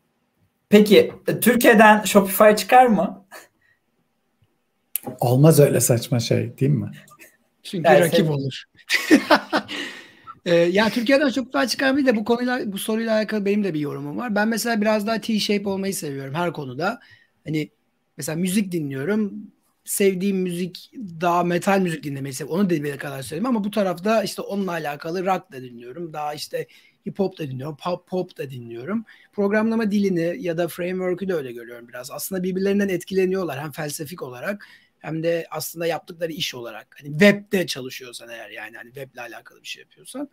Peki Türkiye'den Shopify çıkar mı? Olmaz öyle saçma şey değil mi? Çünkü Derse... rakip olur. Ee, ya Türkiye'den çok daha çıkan de bu konuyla bu soruyla alakalı benim de bir yorumum var. Ben mesela biraz daha T-shape olmayı seviyorum her konuda. Hani mesela müzik dinliyorum. Sevdiğim müzik daha metal müzik dinlemeyi seviyorum. Onu dediğime kadar söyleyeyim ama bu tarafta işte onunla alakalı rock da dinliyorum. Daha işte hip hop da dinliyorum, pop, pop da dinliyorum. Programlama dilini ya da framework'ü de öyle görüyorum biraz. Aslında birbirlerinden etkileniyorlar hem felsefik olarak hem de aslında yaptıkları iş olarak hani webde çalışıyorsan eğer yani hani weble alakalı bir şey yapıyorsan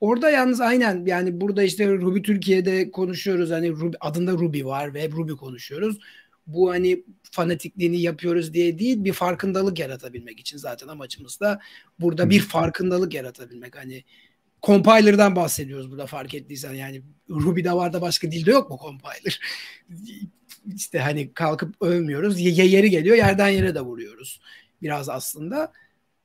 Orada yalnız aynen yani burada işte Ruby Türkiye'de konuşuyoruz hani Ruby, adında Ruby var ve Ruby konuşuyoruz. Bu hani fanatikliğini yapıyoruz diye değil bir farkındalık yaratabilmek için zaten amacımız da burada bir farkındalık yaratabilmek. Hani compiler'dan bahsediyoruz burada fark ettiysen yani Ruby'de var da başka dilde yok mu compiler? İşte hani kalkıp övmüyoruz. Ye yeri geliyor yerden yere de vuruyoruz biraz aslında.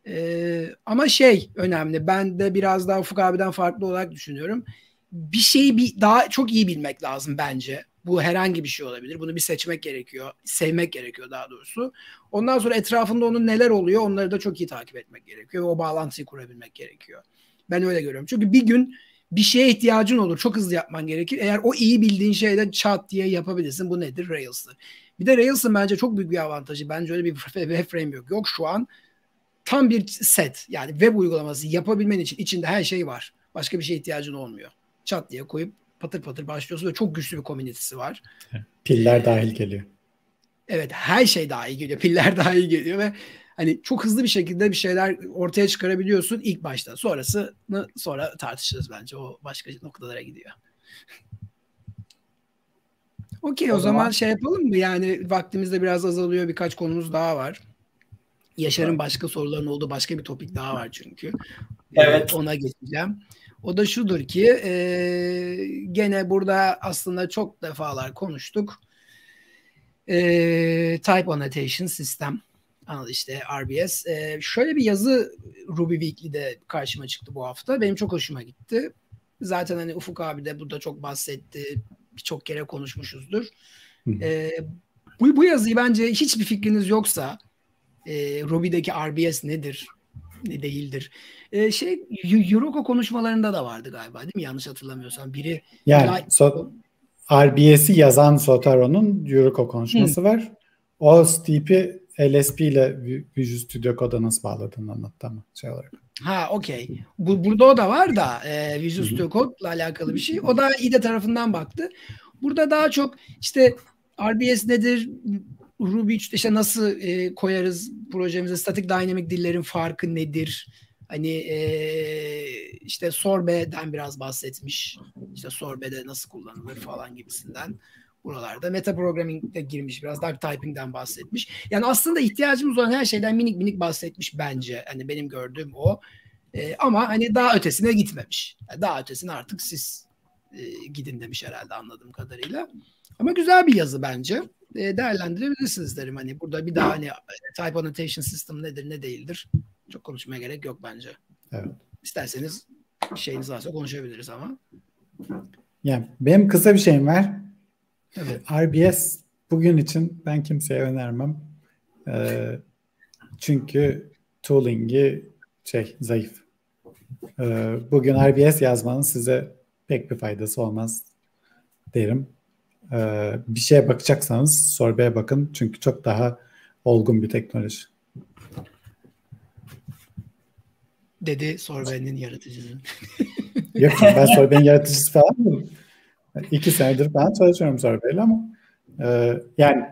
Ee, ama şey önemli. Ben de biraz daha Ufuk abiden farklı olarak düşünüyorum. Bir şeyi bir daha çok iyi bilmek lazım bence. Bu herhangi bir şey olabilir. Bunu bir seçmek gerekiyor. Sevmek gerekiyor daha doğrusu. Ondan sonra etrafında onun neler oluyor onları da çok iyi takip etmek gerekiyor. Ve o bağlantıyı kurabilmek gerekiyor. Ben öyle görüyorum. Çünkü bir gün bir şeye ihtiyacın olur. Çok hızlı yapman gerekir. Eğer o iyi bildiğin şeyde çat diye yapabilirsin. Bu nedir? Rails'tır. Bir de Rails'ın bence çok büyük bir avantajı. Bence öyle bir web framework yok şu an. Tam bir set yani web uygulaması yapabilmen için içinde her şey var. Başka bir şeye ihtiyacın olmuyor. Çat diye koyup patır patır başlıyorsun ve çok güçlü bir komünitesi var. Piller dahil geliyor. Evet her şey dahil geliyor. Piller dahil geliyor ve hani çok hızlı bir şekilde bir şeyler ortaya çıkarabiliyorsun ilk başta. Sonrasını sonra tartışırız bence. O başka noktalara gidiyor. Okey o, o zaman, zaman şey yapalım mı? Yani vaktimiz de biraz azalıyor. Birkaç konumuz daha var. Yaşar'ın başka soruların olduğu başka bir topik daha var çünkü. Evet. Ona geçeceğim. O da şudur ki e, gene burada aslında çok defalar konuştuk. E, type annotation sistem işte RBS. Ee, şöyle bir yazı Ruby Weekly'de karşıma çıktı bu hafta. Benim çok hoşuma gitti. Zaten hani Ufuk abi de burada çok bahsetti. Birçok kere konuşmuşuzdur. Ee, bu, bu yazıyı bence hiçbir fikriniz yoksa e, Ruby'deki RBS nedir? Ne değildir? Ee, şey Euroko konuşmalarında da vardı galiba değil mi? Yanlış hatırlamıyorsam. Biri yani so, RBS'i yazan Sotaro'nun Euroko konuşması Hı. var. O Steep'i LSP ile Visual Studio Code'a nasıl bağladığını anlattı ama şey olarak. Ha okey. Bu, burada o da var da e, Visual Studio Code ile alakalı bir şey. O da IDE tarafından baktı. Burada daha çok işte RBS nedir? Ruby işte nasıl e, koyarız projemize? Static Dynamic dillerin farkı nedir? Hani e, işte Sorbe'den biraz bahsetmiş. İşte Sorbe'de nasıl kullanılır falan gibisinden buralarda. Meta programming'de girmiş biraz dark typing'den bahsetmiş. Yani aslında ihtiyacımız olan her şeyden minik minik bahsetmiş bence. Hani benim gördüğüm o. E, ama hani daha ötesine gitmemiş. Yani daha ötesine artık siz e, gidin demiş herhalde anladığım kadarıyla. Ama güzel bir yazı bence. E, değerlendirebilirsiniz derim. Hani burada bir daha hani type annotation system nedir ne değildir. Çok konuşmaya gerek yok bence. Evet. İsterseniz şeyiniz varsa konuşabiliriz ama. Yani benim kısa bir şeyim var. Evet. RBS bugün için ben kimseye önermem. Ee, çünkü tooling'i şey zayıf. Ee, bugün RBS yazmanın size pek bir faydası olmaz derim. Ee, bir şeye bakacaksanız Sorbe'ye bakın çünkü çok daha olgun bir teknoloji. Dedi Sorbe'nin yaratıcısı. Yok ben Sorbe'nin yaratıcısı falan değilim. İki senedir falan çalışıyorum Sorbe'yle ama e, yani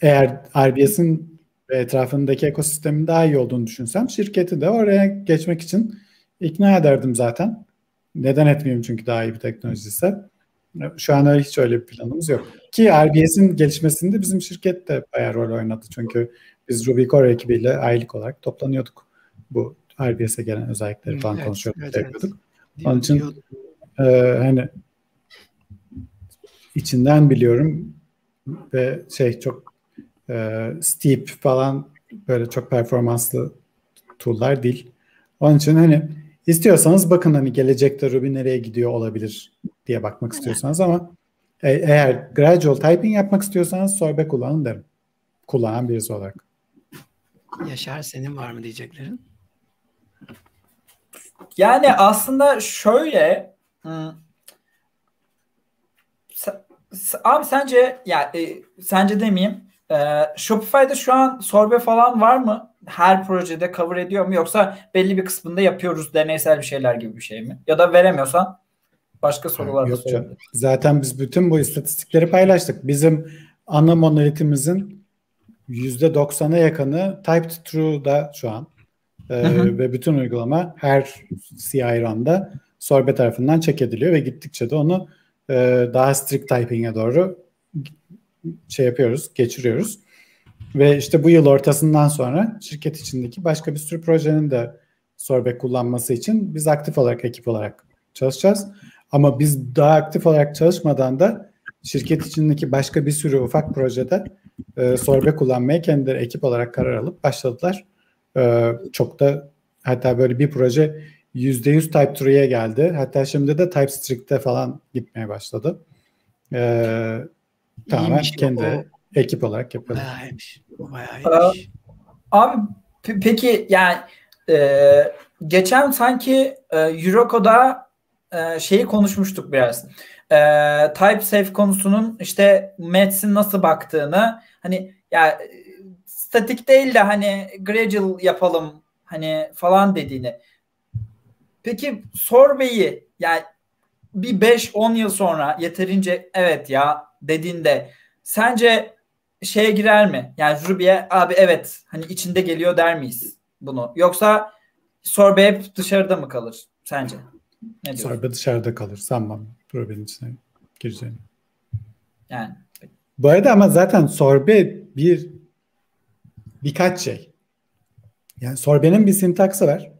eğer RBS'in ve etrafındaki ekosistemin daha iyi olduğunu düşünsem şirketi de oraya geçmek için ikna ederdim zaten. Neden etmeyeyim çünkü daha iyi bir teknoloji ise. Şu an hiç öyle bir planımız yok. Ki RBS'in gelişmesinde bizim şirket de bayağı rol oynadı. Çünkü biz Ruby Core ekibiyle aylık olarak toplanıyorduk. Bu RBS'e gelen özellikleri falan evet, konuşuyorduk, evet, yapıyorduk. Evet. Onun için e, hani içinden biliyorum ve şey çok e, steep falan böyle çok performanslı tool'lar değil. Onun için hani istiyorsanız bakın hani gelecekte Ruby nereye gidiyor olabilir diye bakmak istiyorsanız ama e, eğer gradual typing yapmak istiyorsanız Sorbe kullanın derim. Kullanan birisi olarak. Yaşar senin var mı diyeceklerin? Yani aslında şöyle Abi sence ya e, sence demeyeyim. E, Shopify'da şu an sorbe falan var mı? Her projede cover ediyor mu yoksa belli bir kısmında yapıyoruz deneysel bir şeyler gibi bir şey mi? Ya da veremiyorsan başka sorular da sorabilir. Zaten biz bütün bu istatistikleri paylaştık. Bizim ana monolitimizin %90'a yakını typed true'da şu an. Ee, ve bütün uygulama her CI run'da sorbe tarafından check ediliyor ve gittikçe de onu e, daha strict typing'e doğru şey yapıyoruz, geçiriyoruz. Ve işte bu yıl ortasından sonra şirket içindeki başka bir sürü projenin de Sorbet kullanması için biz aktif olarak ekip olarak çalışacağız. Ama biz daha aktif olarak çalışmadan da şirket içindeki başka bir sürü ufak projede e, Sorbe kullanmaya kendileri ekip olarak karar alıp başladılar. E, çok da hatta böyle bir proje %100 Type 3'ye geldi. Hatta şimdi de Type Strict'e falan gitmeye başladı. Ee, tamamen kendi o. ekip olarak yapıyor. Bayağıymış. Bayağıymış. Abi peki yani e, geçen sanki e, Euroco'da e, şeyi konuşmuştuk biraz. E, type safe konusunun işte Mets'in nasıl baktığını hani ya statik değil de hani gradual yapalım hani falan dediğini. Peki Sorbe'yi yani bir 5-10 yıl sonra yeterince evet ya dediğinde sence şeye girer mi? Yani Ruby'ye abi evet hani içinde geliyor der miyiz bunu? Yoksa Sorbe hep dışarıda mı kalır sence? Ne Sorbe dışarıda kalır. Sanmam Ruby'nin içine gireceğini. Yani. Bu arada ama zaten Sorbe bir birkaç şey. Yani Sorbe'nin bir sintaksı var.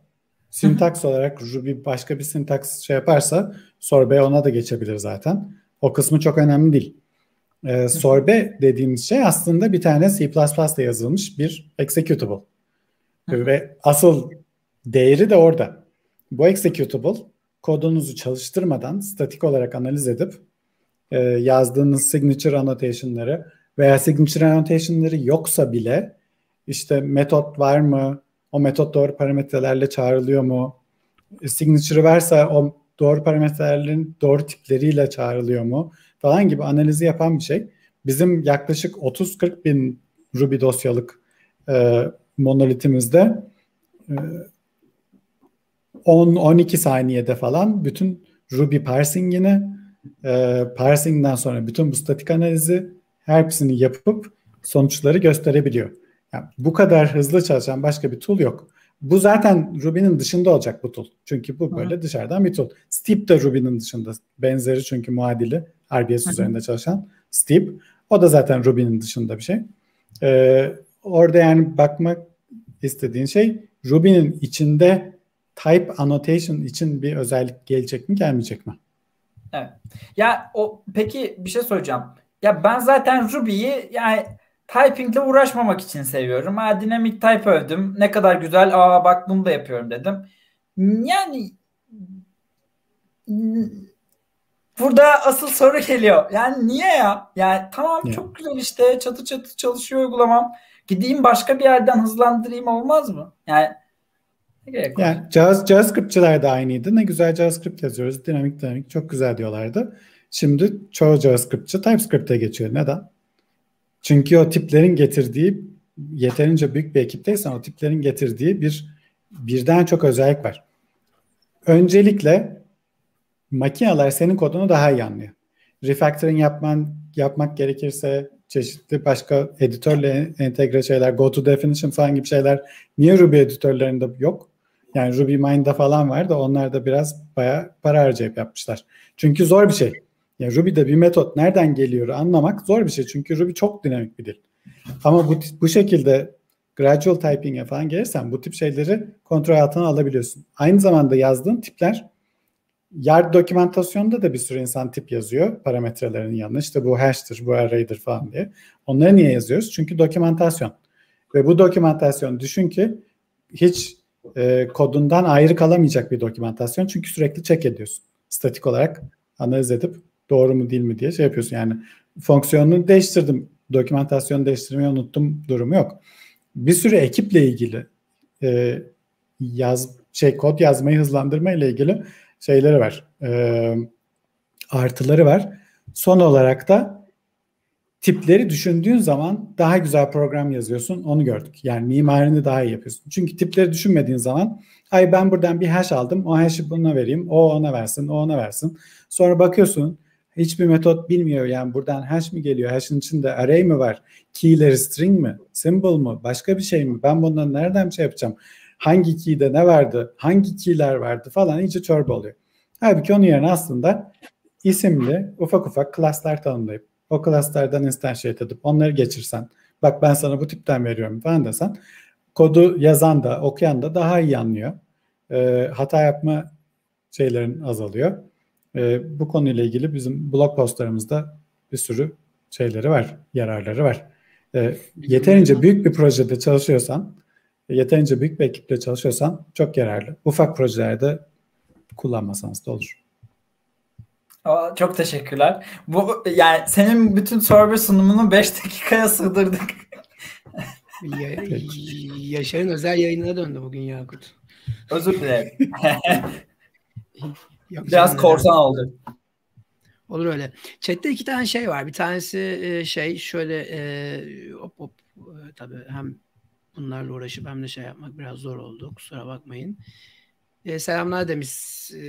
Sintaks olarak Ruby başka bir sintaks şey yaparsa Sorbet ona da geçebilir zaten. O kısmı çok önemli değil. E, sorbe dediğimiz şey aslında bir tane C++'da yazılmış bir executable. Ve asıl değeri de orada. Bu executable kodunuzu çalıştırmadan statik olarak analiz edip e, yazdığınız signature annotation'ları veya signature annotation'ları yoksa bile işte metot var mı? O metot doğru parametrelerle çağrılıyor mu? E, signature'ı varsa o doğru parametrelerin doğru tipleriyle çağrılıyor mu? Falan gibi analizi yapan bir şey. Bizim yaklaşık 30-40 bin Ruby dosyalık e, monolitimizde e, 10-12 saniyede falan bütün Ruby parsingini e, parsingden sonra bütün bu statik analizi hepsini yapıp sonuçları gösterebiliyor. Yani bu kadar hızlı çalışan başka bir tool yok. Bu zaten Ruby'nin dışında olacak bu tool. Çünkü bu böyle Hı. dışarıdan bir tool. Steep de Ruby'nin dışında. Benzeri çünkü muadili RBS Hı. üzerinde çalışan Steep. O da zaten Ruby'nin dışında bir şey. Ee, orada yani bakmak istediğin şey Ruby'nin içinde type annotation için bir özellik gelecek mi gelmeyecek mi? Evet. Ya o peki bir şey soracağım. Ya ben zaten Ruby'yi yani typingle uğraşmamak için seviyorum. Ha dinamik type övdüm. Ne kadar güzel. Aa bak bunu da yapıyorum dedim. Yani burada asıl soru geliyor. Yani niye ya? Yani tamam yeah. çok güzel işte çatı çatı çalışıyor uygulamam. Gideyim başka bir yerden hızlandırayım olmaz mı? Yani yani Java, JavaScript'çiler de aynıydı. Ne güzel JavaScript yazıyoruz. Dinamik dinamik çok güzel diyorlardı. Şimdi çoğu JavaScript'çi TypeScript'e geçiyor. Neden? Çünkü o tiplerin getirdiği yeterince büyük bir ekipteysen o tiplerin getirdiği bir birden çok özellik var. Öncelikle makineler senin kodunu daha iyi anlıyor. Refactoring yapman yapmak gerekirse çeşitli başka editörle entegre şeyler, go to definition falan gibi şeyler niye Ruby editörlerinde yok? Yani Ruby Mind'da falan var da onlar da biraz bayağı para harcayıp yapmışlar. Çünkü zor bir şey. Yani Ruby'de bir metot nereden geliyor anlamak zor bir şey. Çünkü Ruby çok dinamik bir dil. Ama bu, bu şekilde gradual typing'e falan gelirsen bu tip şeyleri kontrol altına alabiliyorsun. Aynı zamanda yazdığın tipler Yard dokümantasyonda da bir sürü insan tip yazıyor parametrelerin yanına. İşte bu hash'tir, bu array'dir falan diye. Onları niye yazıyoruz? Çünkü dokümantasyon. Ve bu dokümantasyon düşün ki hiç e, kodundan ayrı kalamayacak bir dokümantasyon. Çünkü sürekli check ediyorsun. Statik olarak analiz edip doğru mu değil mi diye şey yapıyorsun. Yani fonksiyonunu değiştirdim. Dokümantasyonu değiştirmeyi unuttum durumu yok. Bir sürü ekiple ilgili e, yaz şey kod yazmayı hızlandırma ile ilgili şeyleri var. E, artıları var. Son olarak da tipleri düşündüğün zaman daha güzel program yazıyorsun. Onu gördük. Yani mimarini daha iyi yapıyorsun. Çünkü tipleri düşünmediğin zaman ay ben buradan bir hash aldım. O hash'i buna vereyim. O ona versin. O ona versin. Sonra bakıyorsun hiçbir metot bilmiyor. Yani buradan hash mi geliyor? Hash'in içinde array mi var? Key'leri string mi? Symbol mu? Başka bir şey mi? Ben bundan nereden şey yapacağım? Hangi key'de ne vardı? Hangi key'ler vardı falan iyice çorba oluyor. Halbuki onun yerine aslında isimli ufak ufak klaslar tanımlayıp o klaslardan instantiate edip onları geçirsen bak ben sana bu tipten veriyorum falan desen kodu yazan da okuyan da daha iyi anlıyor. E, hata yapma şeylerin azalıyor. E, bu konuyla ilgili bizim blog postlarımızda bir sürü şeyleri var, yararları var. E, yeterince büyük bir projede çalışıyorsan, yeterince büyük bir ekiple çalışıyorsan çok yararlı. Ufak projelerde kullanmasanız da olur. Aa, çok teşekkürler. Bu yani senin bütün server sunumunu 5 dakikaya sığdırdık. Ya, Yaşar'ın özel yayınına döndü bugün Yakut. Özür dilerim. Biraz korsan oldu. Olur öyle. Chat'te iki tane şey var. Bir tanesi e, şey şöyle e, hop hop e, tabii hem bunlarla uğraşıp hem de şey yapmak biraz zor oldu. Kusura bakmayın. E, selamlar demiş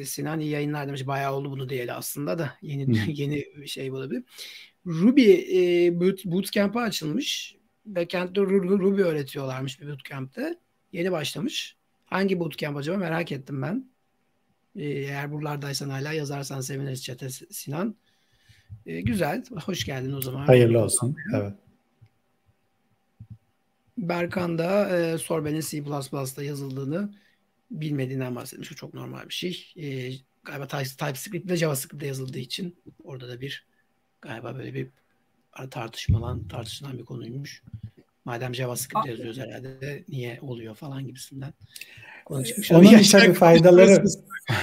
Sinan. iyi yayınlar demiş. Bayağı oldu bunu diyeli aslında da. Yeni yeni şey olabilir. Ruby e, boot, bootcamp'a açılmış. Backend'de Ruby öğretiyorlarmış bir bootcamp'te. Yeni başlamış. Hangi bootcamp acaba merak ettim ben. E, eğer buralardaysan hala yazarsan seviniriz chat'e Sinan. E, güzel. Hoş geldin o zaman. Hayırlı olsun. Evet. Berkan da e, Sorben'in C++'da yazıldığını bilmediğinden bahsetmiş. O çok normal bir şey. E, galiba TypeScript ve JavaScript'te yazıldığı için orada da bir galiba böyle bir tartışmalan tartışılan bir konuymuş. Madem JavaScript yazıyoruz herhalde niye oluyor falan gibisinden. Konuşmuş. Onun tabii faydaları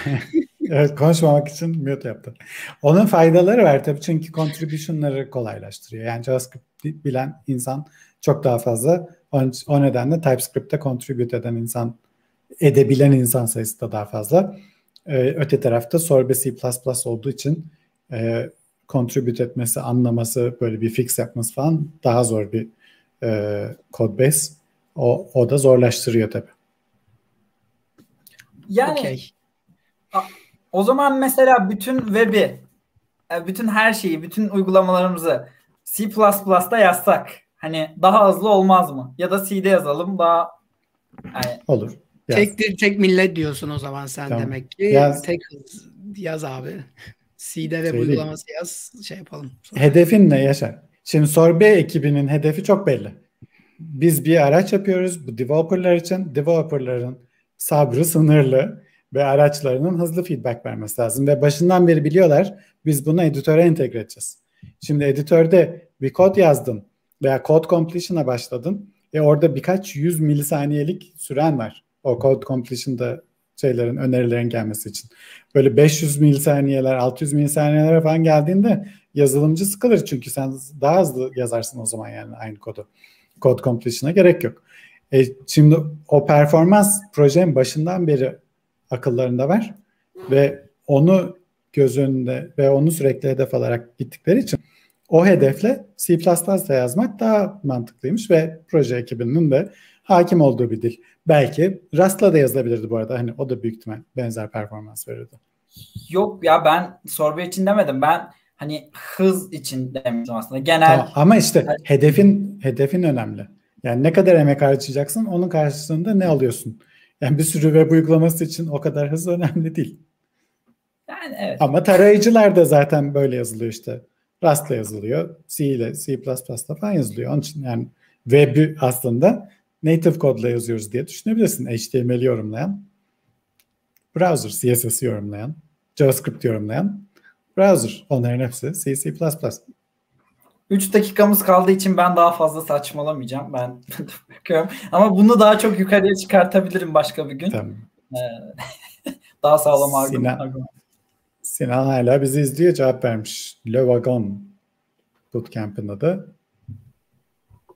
evet konuşmamak için mute yaptım. Onun faydaları var tabii çünkü contribution'ları kolaylaştırıyor. Yani JavaScript bilen insan çok daha fazla. O, o nedenle TypeScript'te contribute eden insan, edebilen insan sayısı da daha fazla. Ee, öte tarafta Sorbe C++ olduğu için e, contribute etmesi, anlaması, böyle bir fix yapması falan daha zor bir e, code base. O, o da zorlaştırıyor tabii. Yani okay. o zaman mesela bütün web'i, e, bütün her şeyi, bütün uygulamalarımızı C++'da yazsak hani daha hızlı olmaz mı? Ya da C'de yazalım daha yani... olur. Yaz. Tek tek millet diyorsun o zaman sen tamam. demek ki. Yaz. Tek hız yaz abi. C'de ve uygulaması yaz şey yapalım. Sonra. Hedefin ne Yaşar? Şimdi Sorbe ekibinin hedefi çok belli. Biz bir araç yapıyoruz bu developerlar için. Developerların sabrı sınırlı ve araçlarının hızlı feedback vermesi lazım. Ve başından beri biliyorlar biz bunu editöre entegre edeceğiz. Şimdi editörde bir kod yazdın veya code completion'a başladın. E orada birkaç yüz milisaniyelik süren var. O code completion'da şeylerin, önerilerin gelmesi için. Böyle 500 milisaniyeler, 600 milisaniyeler falan geldiğinde yazılımcı sıkılır çünkü sen daha hızlı yazarsın o zaman yani aynı kodu. Code completion'a gerek yok. E, şimdi o performans projenin başından beri akıllarında var ve onu göz önünde ve onu sürekli hedef alarak gittikleri için o hedefle C++'da yazmak daha mantıklıymış ve proje ekibinin de hakim olduğu bir dil. Belki Rust'la da yazılabilirdi bu arada. Hani o da büyük ihtimal benzer performans verirdi. Yok ya ben sorbe için demedim. Ben hani hız için demiştim aslında. Genel tamam, ama işte hedefin hedefin önemli. Yani ne kadar emek harcayacaksın onun karşılığında ne alıyorsun? Yani bir sürü web uygulaması için o kadar hız önemli değil. Yani evet. Ama tarayıcılar da zaten böyle yazılıyor işte. Rust'la yazılıyor. C ile C++'la falan yazılıyor. Onun için yani web'i aslında native kodla yazıyoruz diye düşünebilirsin. HTML yorumlayan, browser CSS yorumlayan, JavaScript yorumlayan, browser onların hepsi C, C++. 3 dakikamız kaldığı için ben daha fazla saçmalamayacağım. Ben bakıyorum. Ama bunu daha çok yukarıya çıkartabilirim başka bir gün. Tamam. Ee, daha sağlam argüman. Sinan, Sinan hala bizi izliyor cevap vermiş. Le Wagon Bootcamp'ın adı.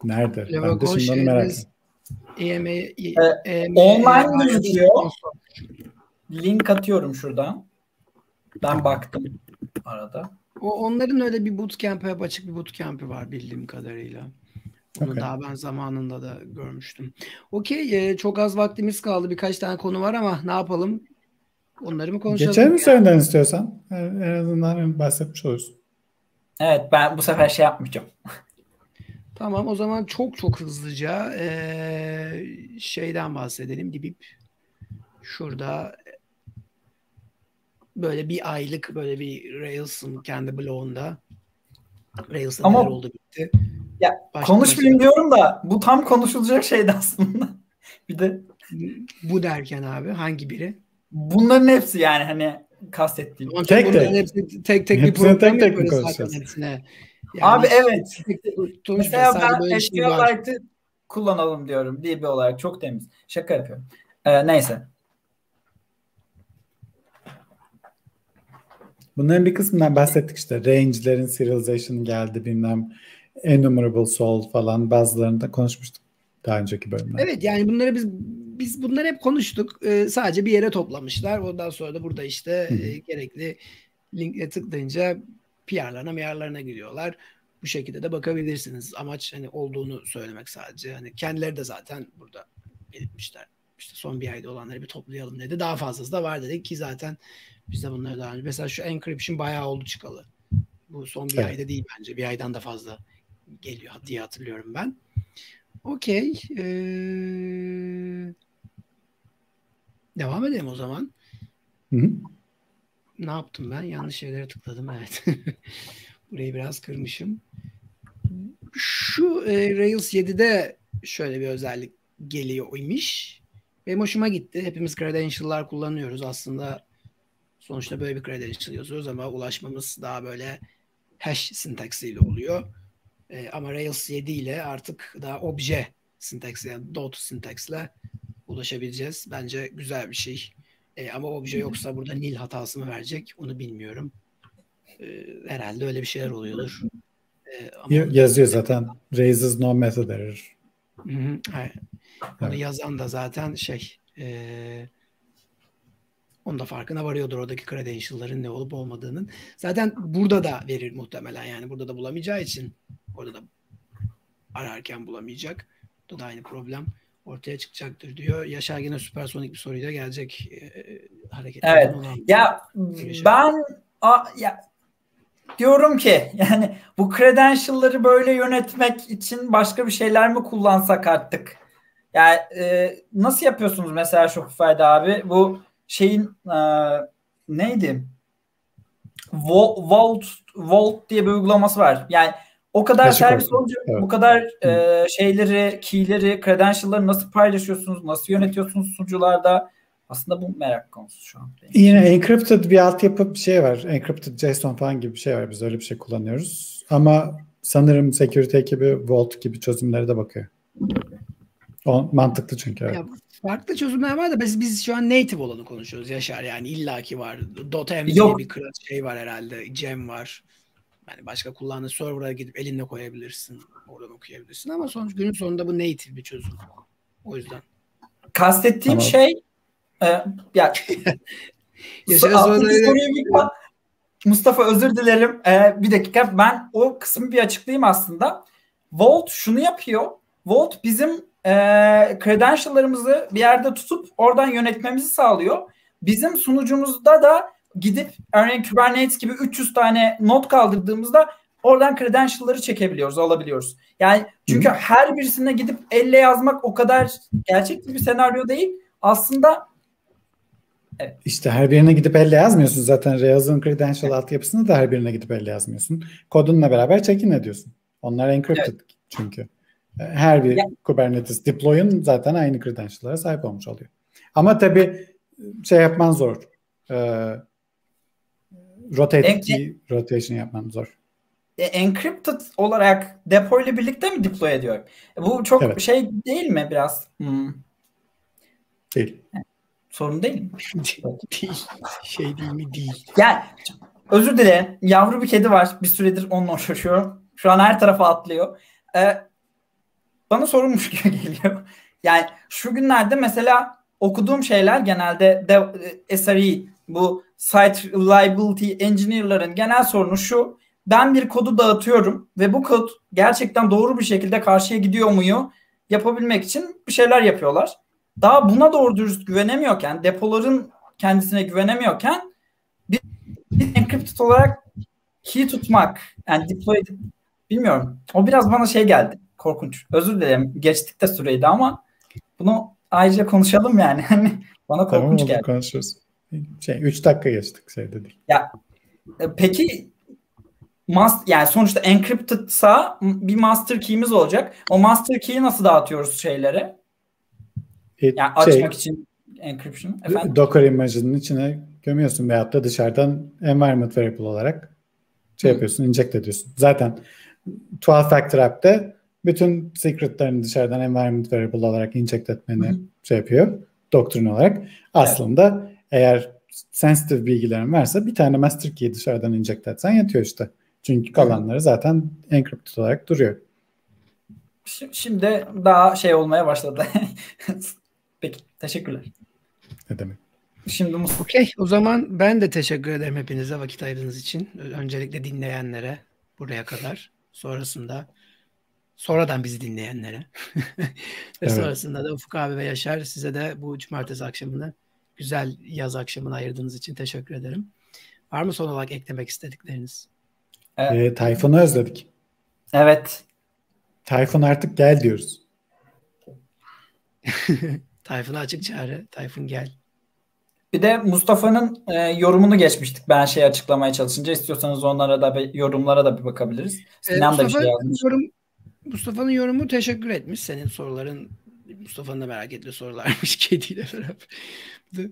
Nerede? Le ben de şimdi onu merak ediyorum. EMA, e, online gözüküyor. Link atıyorum şuradan. Ben baktım arada. O onların öyle bir bootcamp'e hep açık bir bootcamp'i var bildiğim kadarıyla. Onu okay. daha ben zamanında da görmüştüm. Okey, e, çok az vaktimiz kaldı. Birkaç tane konu var ama ne yapalım? Onları mı konuşalım? Geçelim üzerinden istiyorsan. En azından bahsetmiş olursun. Evet, ben bu sefer şey yapmayacağım. Tamam o zaman çok çok hızlıca e, şeyden bahsedelim. Dibip şurada böyle bir aylık böyle bir Rails'ın kendi blogunda Rails'ın Ama, oldu bitti. Ya Başka konuşmayayım şey. diyorum da bu tam konuşulacak şeydi aslında. bir de bu derken abi hangi biri? Bunların hepsi yani hani kastettiğim. Ama tek tek. Hepsi, tek tek bir program tek tek konuşacağız? Hepsine. Yani Abi evet. Mesela ben SQLite'ı kullanalım diyorum DB olarak çok temiz. Şaka yapıyorum. Ee, neyse. Bunların bir kısmından bahsettik işte. Range'lerin serialization geldi bilmem enumerable solve falan bazılarında konuşmuştuk daha önceki bölümde. Evet yani bunları biz biz bunları hep konuştuk. Ee, sadece bir yere toplamışlar. Ondan sonra da burada işte e, gerekli linkle tıklayınca PR'larına MR'larına gidiyorlar. Bu şekilde de bakabilirsiniz. Amaç hani olduğunu söylemek sadece. Hani kendileri de zaten burada belirtmişler. İşte son bir ayda olanları bir toplayalım dedi. Daha fazlası da var dedik ki zaten biz de bunları daha önce. Mesela şu encryption bayağı oldu çıkalı. Bu son bir evet. ayda değil bence. Bir aydan da fazla geliyor diye hatırlıyorum ben. Okey. Ee... Devam edelim o zaman. Hı hı. Ne yaptım ben? Yanlış şeylere tıkladım. Evet. Burayı biraz kırmışım. Şu e, Rails 7'de şöyle bir özellik geliyor imiş. Benim hoşuma gitti. Hepimiz credential'lar kullanıyoruz. Aslında sonuçta böyle bir credential yazıyoruz ama ulaşmamız daha böyle hash sintaksiyle oluyor. E, ama Rails 7 ile artık daha obje sintaksi yani dot sintaksle ulaşabileceğiz. Bence güzel bir şey. E, ama obje yoksa burada nil hatası mı verecek onu bilmiyorum. E, herhalde öyle bir şeyler oluyordur. E, ama Yazıyor zaten. Raises no method error. Hı hı, evet. Evet. yazan da zaten şey e, onun da farkına varıyordur oradaki credential'ların ne olup olmadığının. Zaten burada da verir muhtemelen yani burada da bulamayacağı için orada da ararken bulamayacak. Bu da aynı problem ortaya çıkacaktır diyor. Yaşar yine süpersonik bir soruyla gelecek e, hareket. Evet. Ya ben a, ya diyorum ki yani bu credential'ları böyle yönetmek için başka bir şeyler mi kullansak artık? Yani e, nasıl yapıyorsunuz mesela Shopify'da abi? Bu şeyin e, neydi? Vault Vault diye bir uygulaması var. Yani o kadar Teşekkür servis olunca evet. bu kadar e, şeyleri, keyleri, credential'ları nasıl paylaşıyorsunuz, nasıl yönetiyorsunuz sunucularda? Aslında bu merak konusu şu an. Yine encrypted bir altyapı bir şey var. Encrypted JSON falan gibi bir şey var. Biz öyle bir şey kullanıyoruz. Ama sanırım security ekibi Vault gibi çözümlere de bakıyor. O mantıklı çünkü. Evet. Ya, farklı çözümler var da biz, biz şu an native olanı konuşuyoruz Yaşar yani illaki var. .env diye bir şey var herhalde. Gem var. Yani başka kullandığın server'a gidip elinle koyabilirsin. Oradan okuyabilirsin ama sonuç günün sonunda bu native bir çözüm. O yüzden. Kastettiğim tamam. şey e, ya Mustafa özür dilerim. Ee, bir dakika ben o kısmı bir açıklayayım aslında. Volt şunu yapıyor. Volt bizim e, credential'larımızı bir yerde tutup oradan yönetmemizi sağlıyor. Bizim sunucumuzda da gidip örneğin Kubernetes gibi 300 tane not kaldırdığımızda oradan credential'ları çekebiliyoruz, alabiliyoruz. Yani çünkü Hı. her birisine gidip elle yazmak o kadar gerçekçi bir senaryo değil. Aslında Evet. İşte her birine gidip elle yazmıyorsun zaten. Rails'ın credential evet. altyapısını da her birine gidip elle yazmıyorsun. Kodunla beraber check-in ediyorsun. Onlar encrypted evet. çünkü. Her bir ya. Kubernetes deploy'un zaten aynı credential'lara sahip olmuş oluyor. Ama tabii şey yapman zor. Ee, rotate en, key rotation yapman zor. E, encrypted olarak depo ile birlikte mi deploy ediyor? E, bu çok evet. şey değil mi biraz? Hmm. Değil. Sorun değil mi? değil. Şey değil mi? Değil. Yani özür dilerim. Yavru bir kedi var. Bir süredir onunla uğraşıyorum. Şu an her tarafa atlıyor. Ee, bana sorulmuş gibi geliyor. Yani şu günlerde mesela okuduğum şeyler genelde de, e, SRE bu Site Reliability Engineer'ların genel sorunu şu. Ben bir kodu dağıtıyorum ve bu kod gerçekten doğru bir şekilde karşıya gidiyor muyu yapabilmek için bir şeyler yapıyorlar. Daha buna doğru dürüst güvenemiyorken, depoların kendisine güvenemiyorken bir, bir encrypted olarak key tutmak, yani deploy bilmiyorum. O biraz bana şey geldi. Korkunç. Özür dilerim. Geçtik de süreydi ama bunu ayrıca konuşalım yani. Hani bana korkunç tamam, geldi. Konuşuruz. Şey 3 dakika geçtik şey dedik. Ya e, peki must, yani sonuçta encryptedsa bir master key'imiz olacak. O master key'i nasıl dağıtıyoruz şeylere? E, yani şey, açmak için encryption. Efendim? Docker image'ının içine gömüyorsun veyahut da dışarıdan environment variable olarak şey Hı. yapıyorsun, inject ediyorsun. Zaten 12 factor app'te bütün secretlerini dışarıdan environment variable olarak inject etmeni Hı. şey yapıyor doktrin olarak. Aslında evet. eğer sensitive bilgilerin varsa bir tane master key dışarıdan inject etsen yatıyor işte. Çünkü kalanları zaten encrypted olarak duruyor. Şimdi daha şey olmaya başladı. Peki teşekkürler. Ne demek? Şimdi Okey o zaman ben de teşekkür ederim hepinize vakit ayırdığınız için. Öncelikle dinleyenlere buraya kadar. Sonrasında sonradan bizi dinleyenlere ve evet. sonrasında da Ufuk abi ve Yaşar size de bu cumartesi akşamını güzel yaz akşamını ayırdığınız için teşekkür ederim. Var mı son olarak eklemek istedikleriniz? Evet. E, Tayfun'u özledik. Evet. Tayfun artık gel diyoruz. Tayfun'a açık çağrı. Tayfun gel. Bir de Mustafa'nın e, yorumunu geçmiştik. Ben şey açıklamaya çalışınca istiyorsanız onlara da bir yorumlara da bir bakabiliriz. Sinan e, da bir şey yazmış. Yorum, Mustafa'nın yorumu teşekkür etmiş. Senin soruların Mustafa'nın da merak ettiği sorularmış kediyle beraber.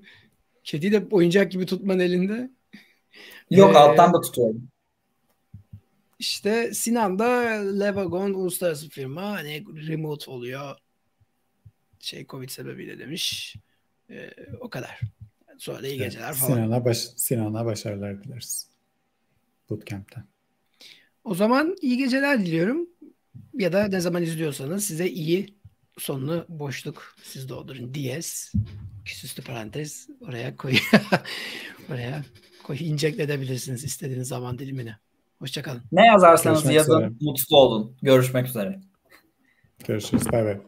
Kedi de oyuncak gibi tutman elinde. Yok ee, alttan da tutuyorum. İşte Sinan da Levagon uluslararası firma hani remote oluyor. Şey Covid sebebiyle demiş. Ee, o kadar. Sonra da iyi geceler falan. Sinan'a, baş, Sinan'a başarılar dileriz. Bootcamp'ten. O zaman iyi geceler diliyorum. Ya da ne zaman izliyorsanız size iyi sonunu boşluk siz doldurun. Diyez. Küsüstü parantez oraya koy. oraya koy. inject edebilirsiniz istediğiniz zaman dilimine. Hoşçakalın. Ne yazarsanız Görüşmek yazın. Üzere. Mutlu olun. Görüşmek üzere. Görüşürüz. Bay bay.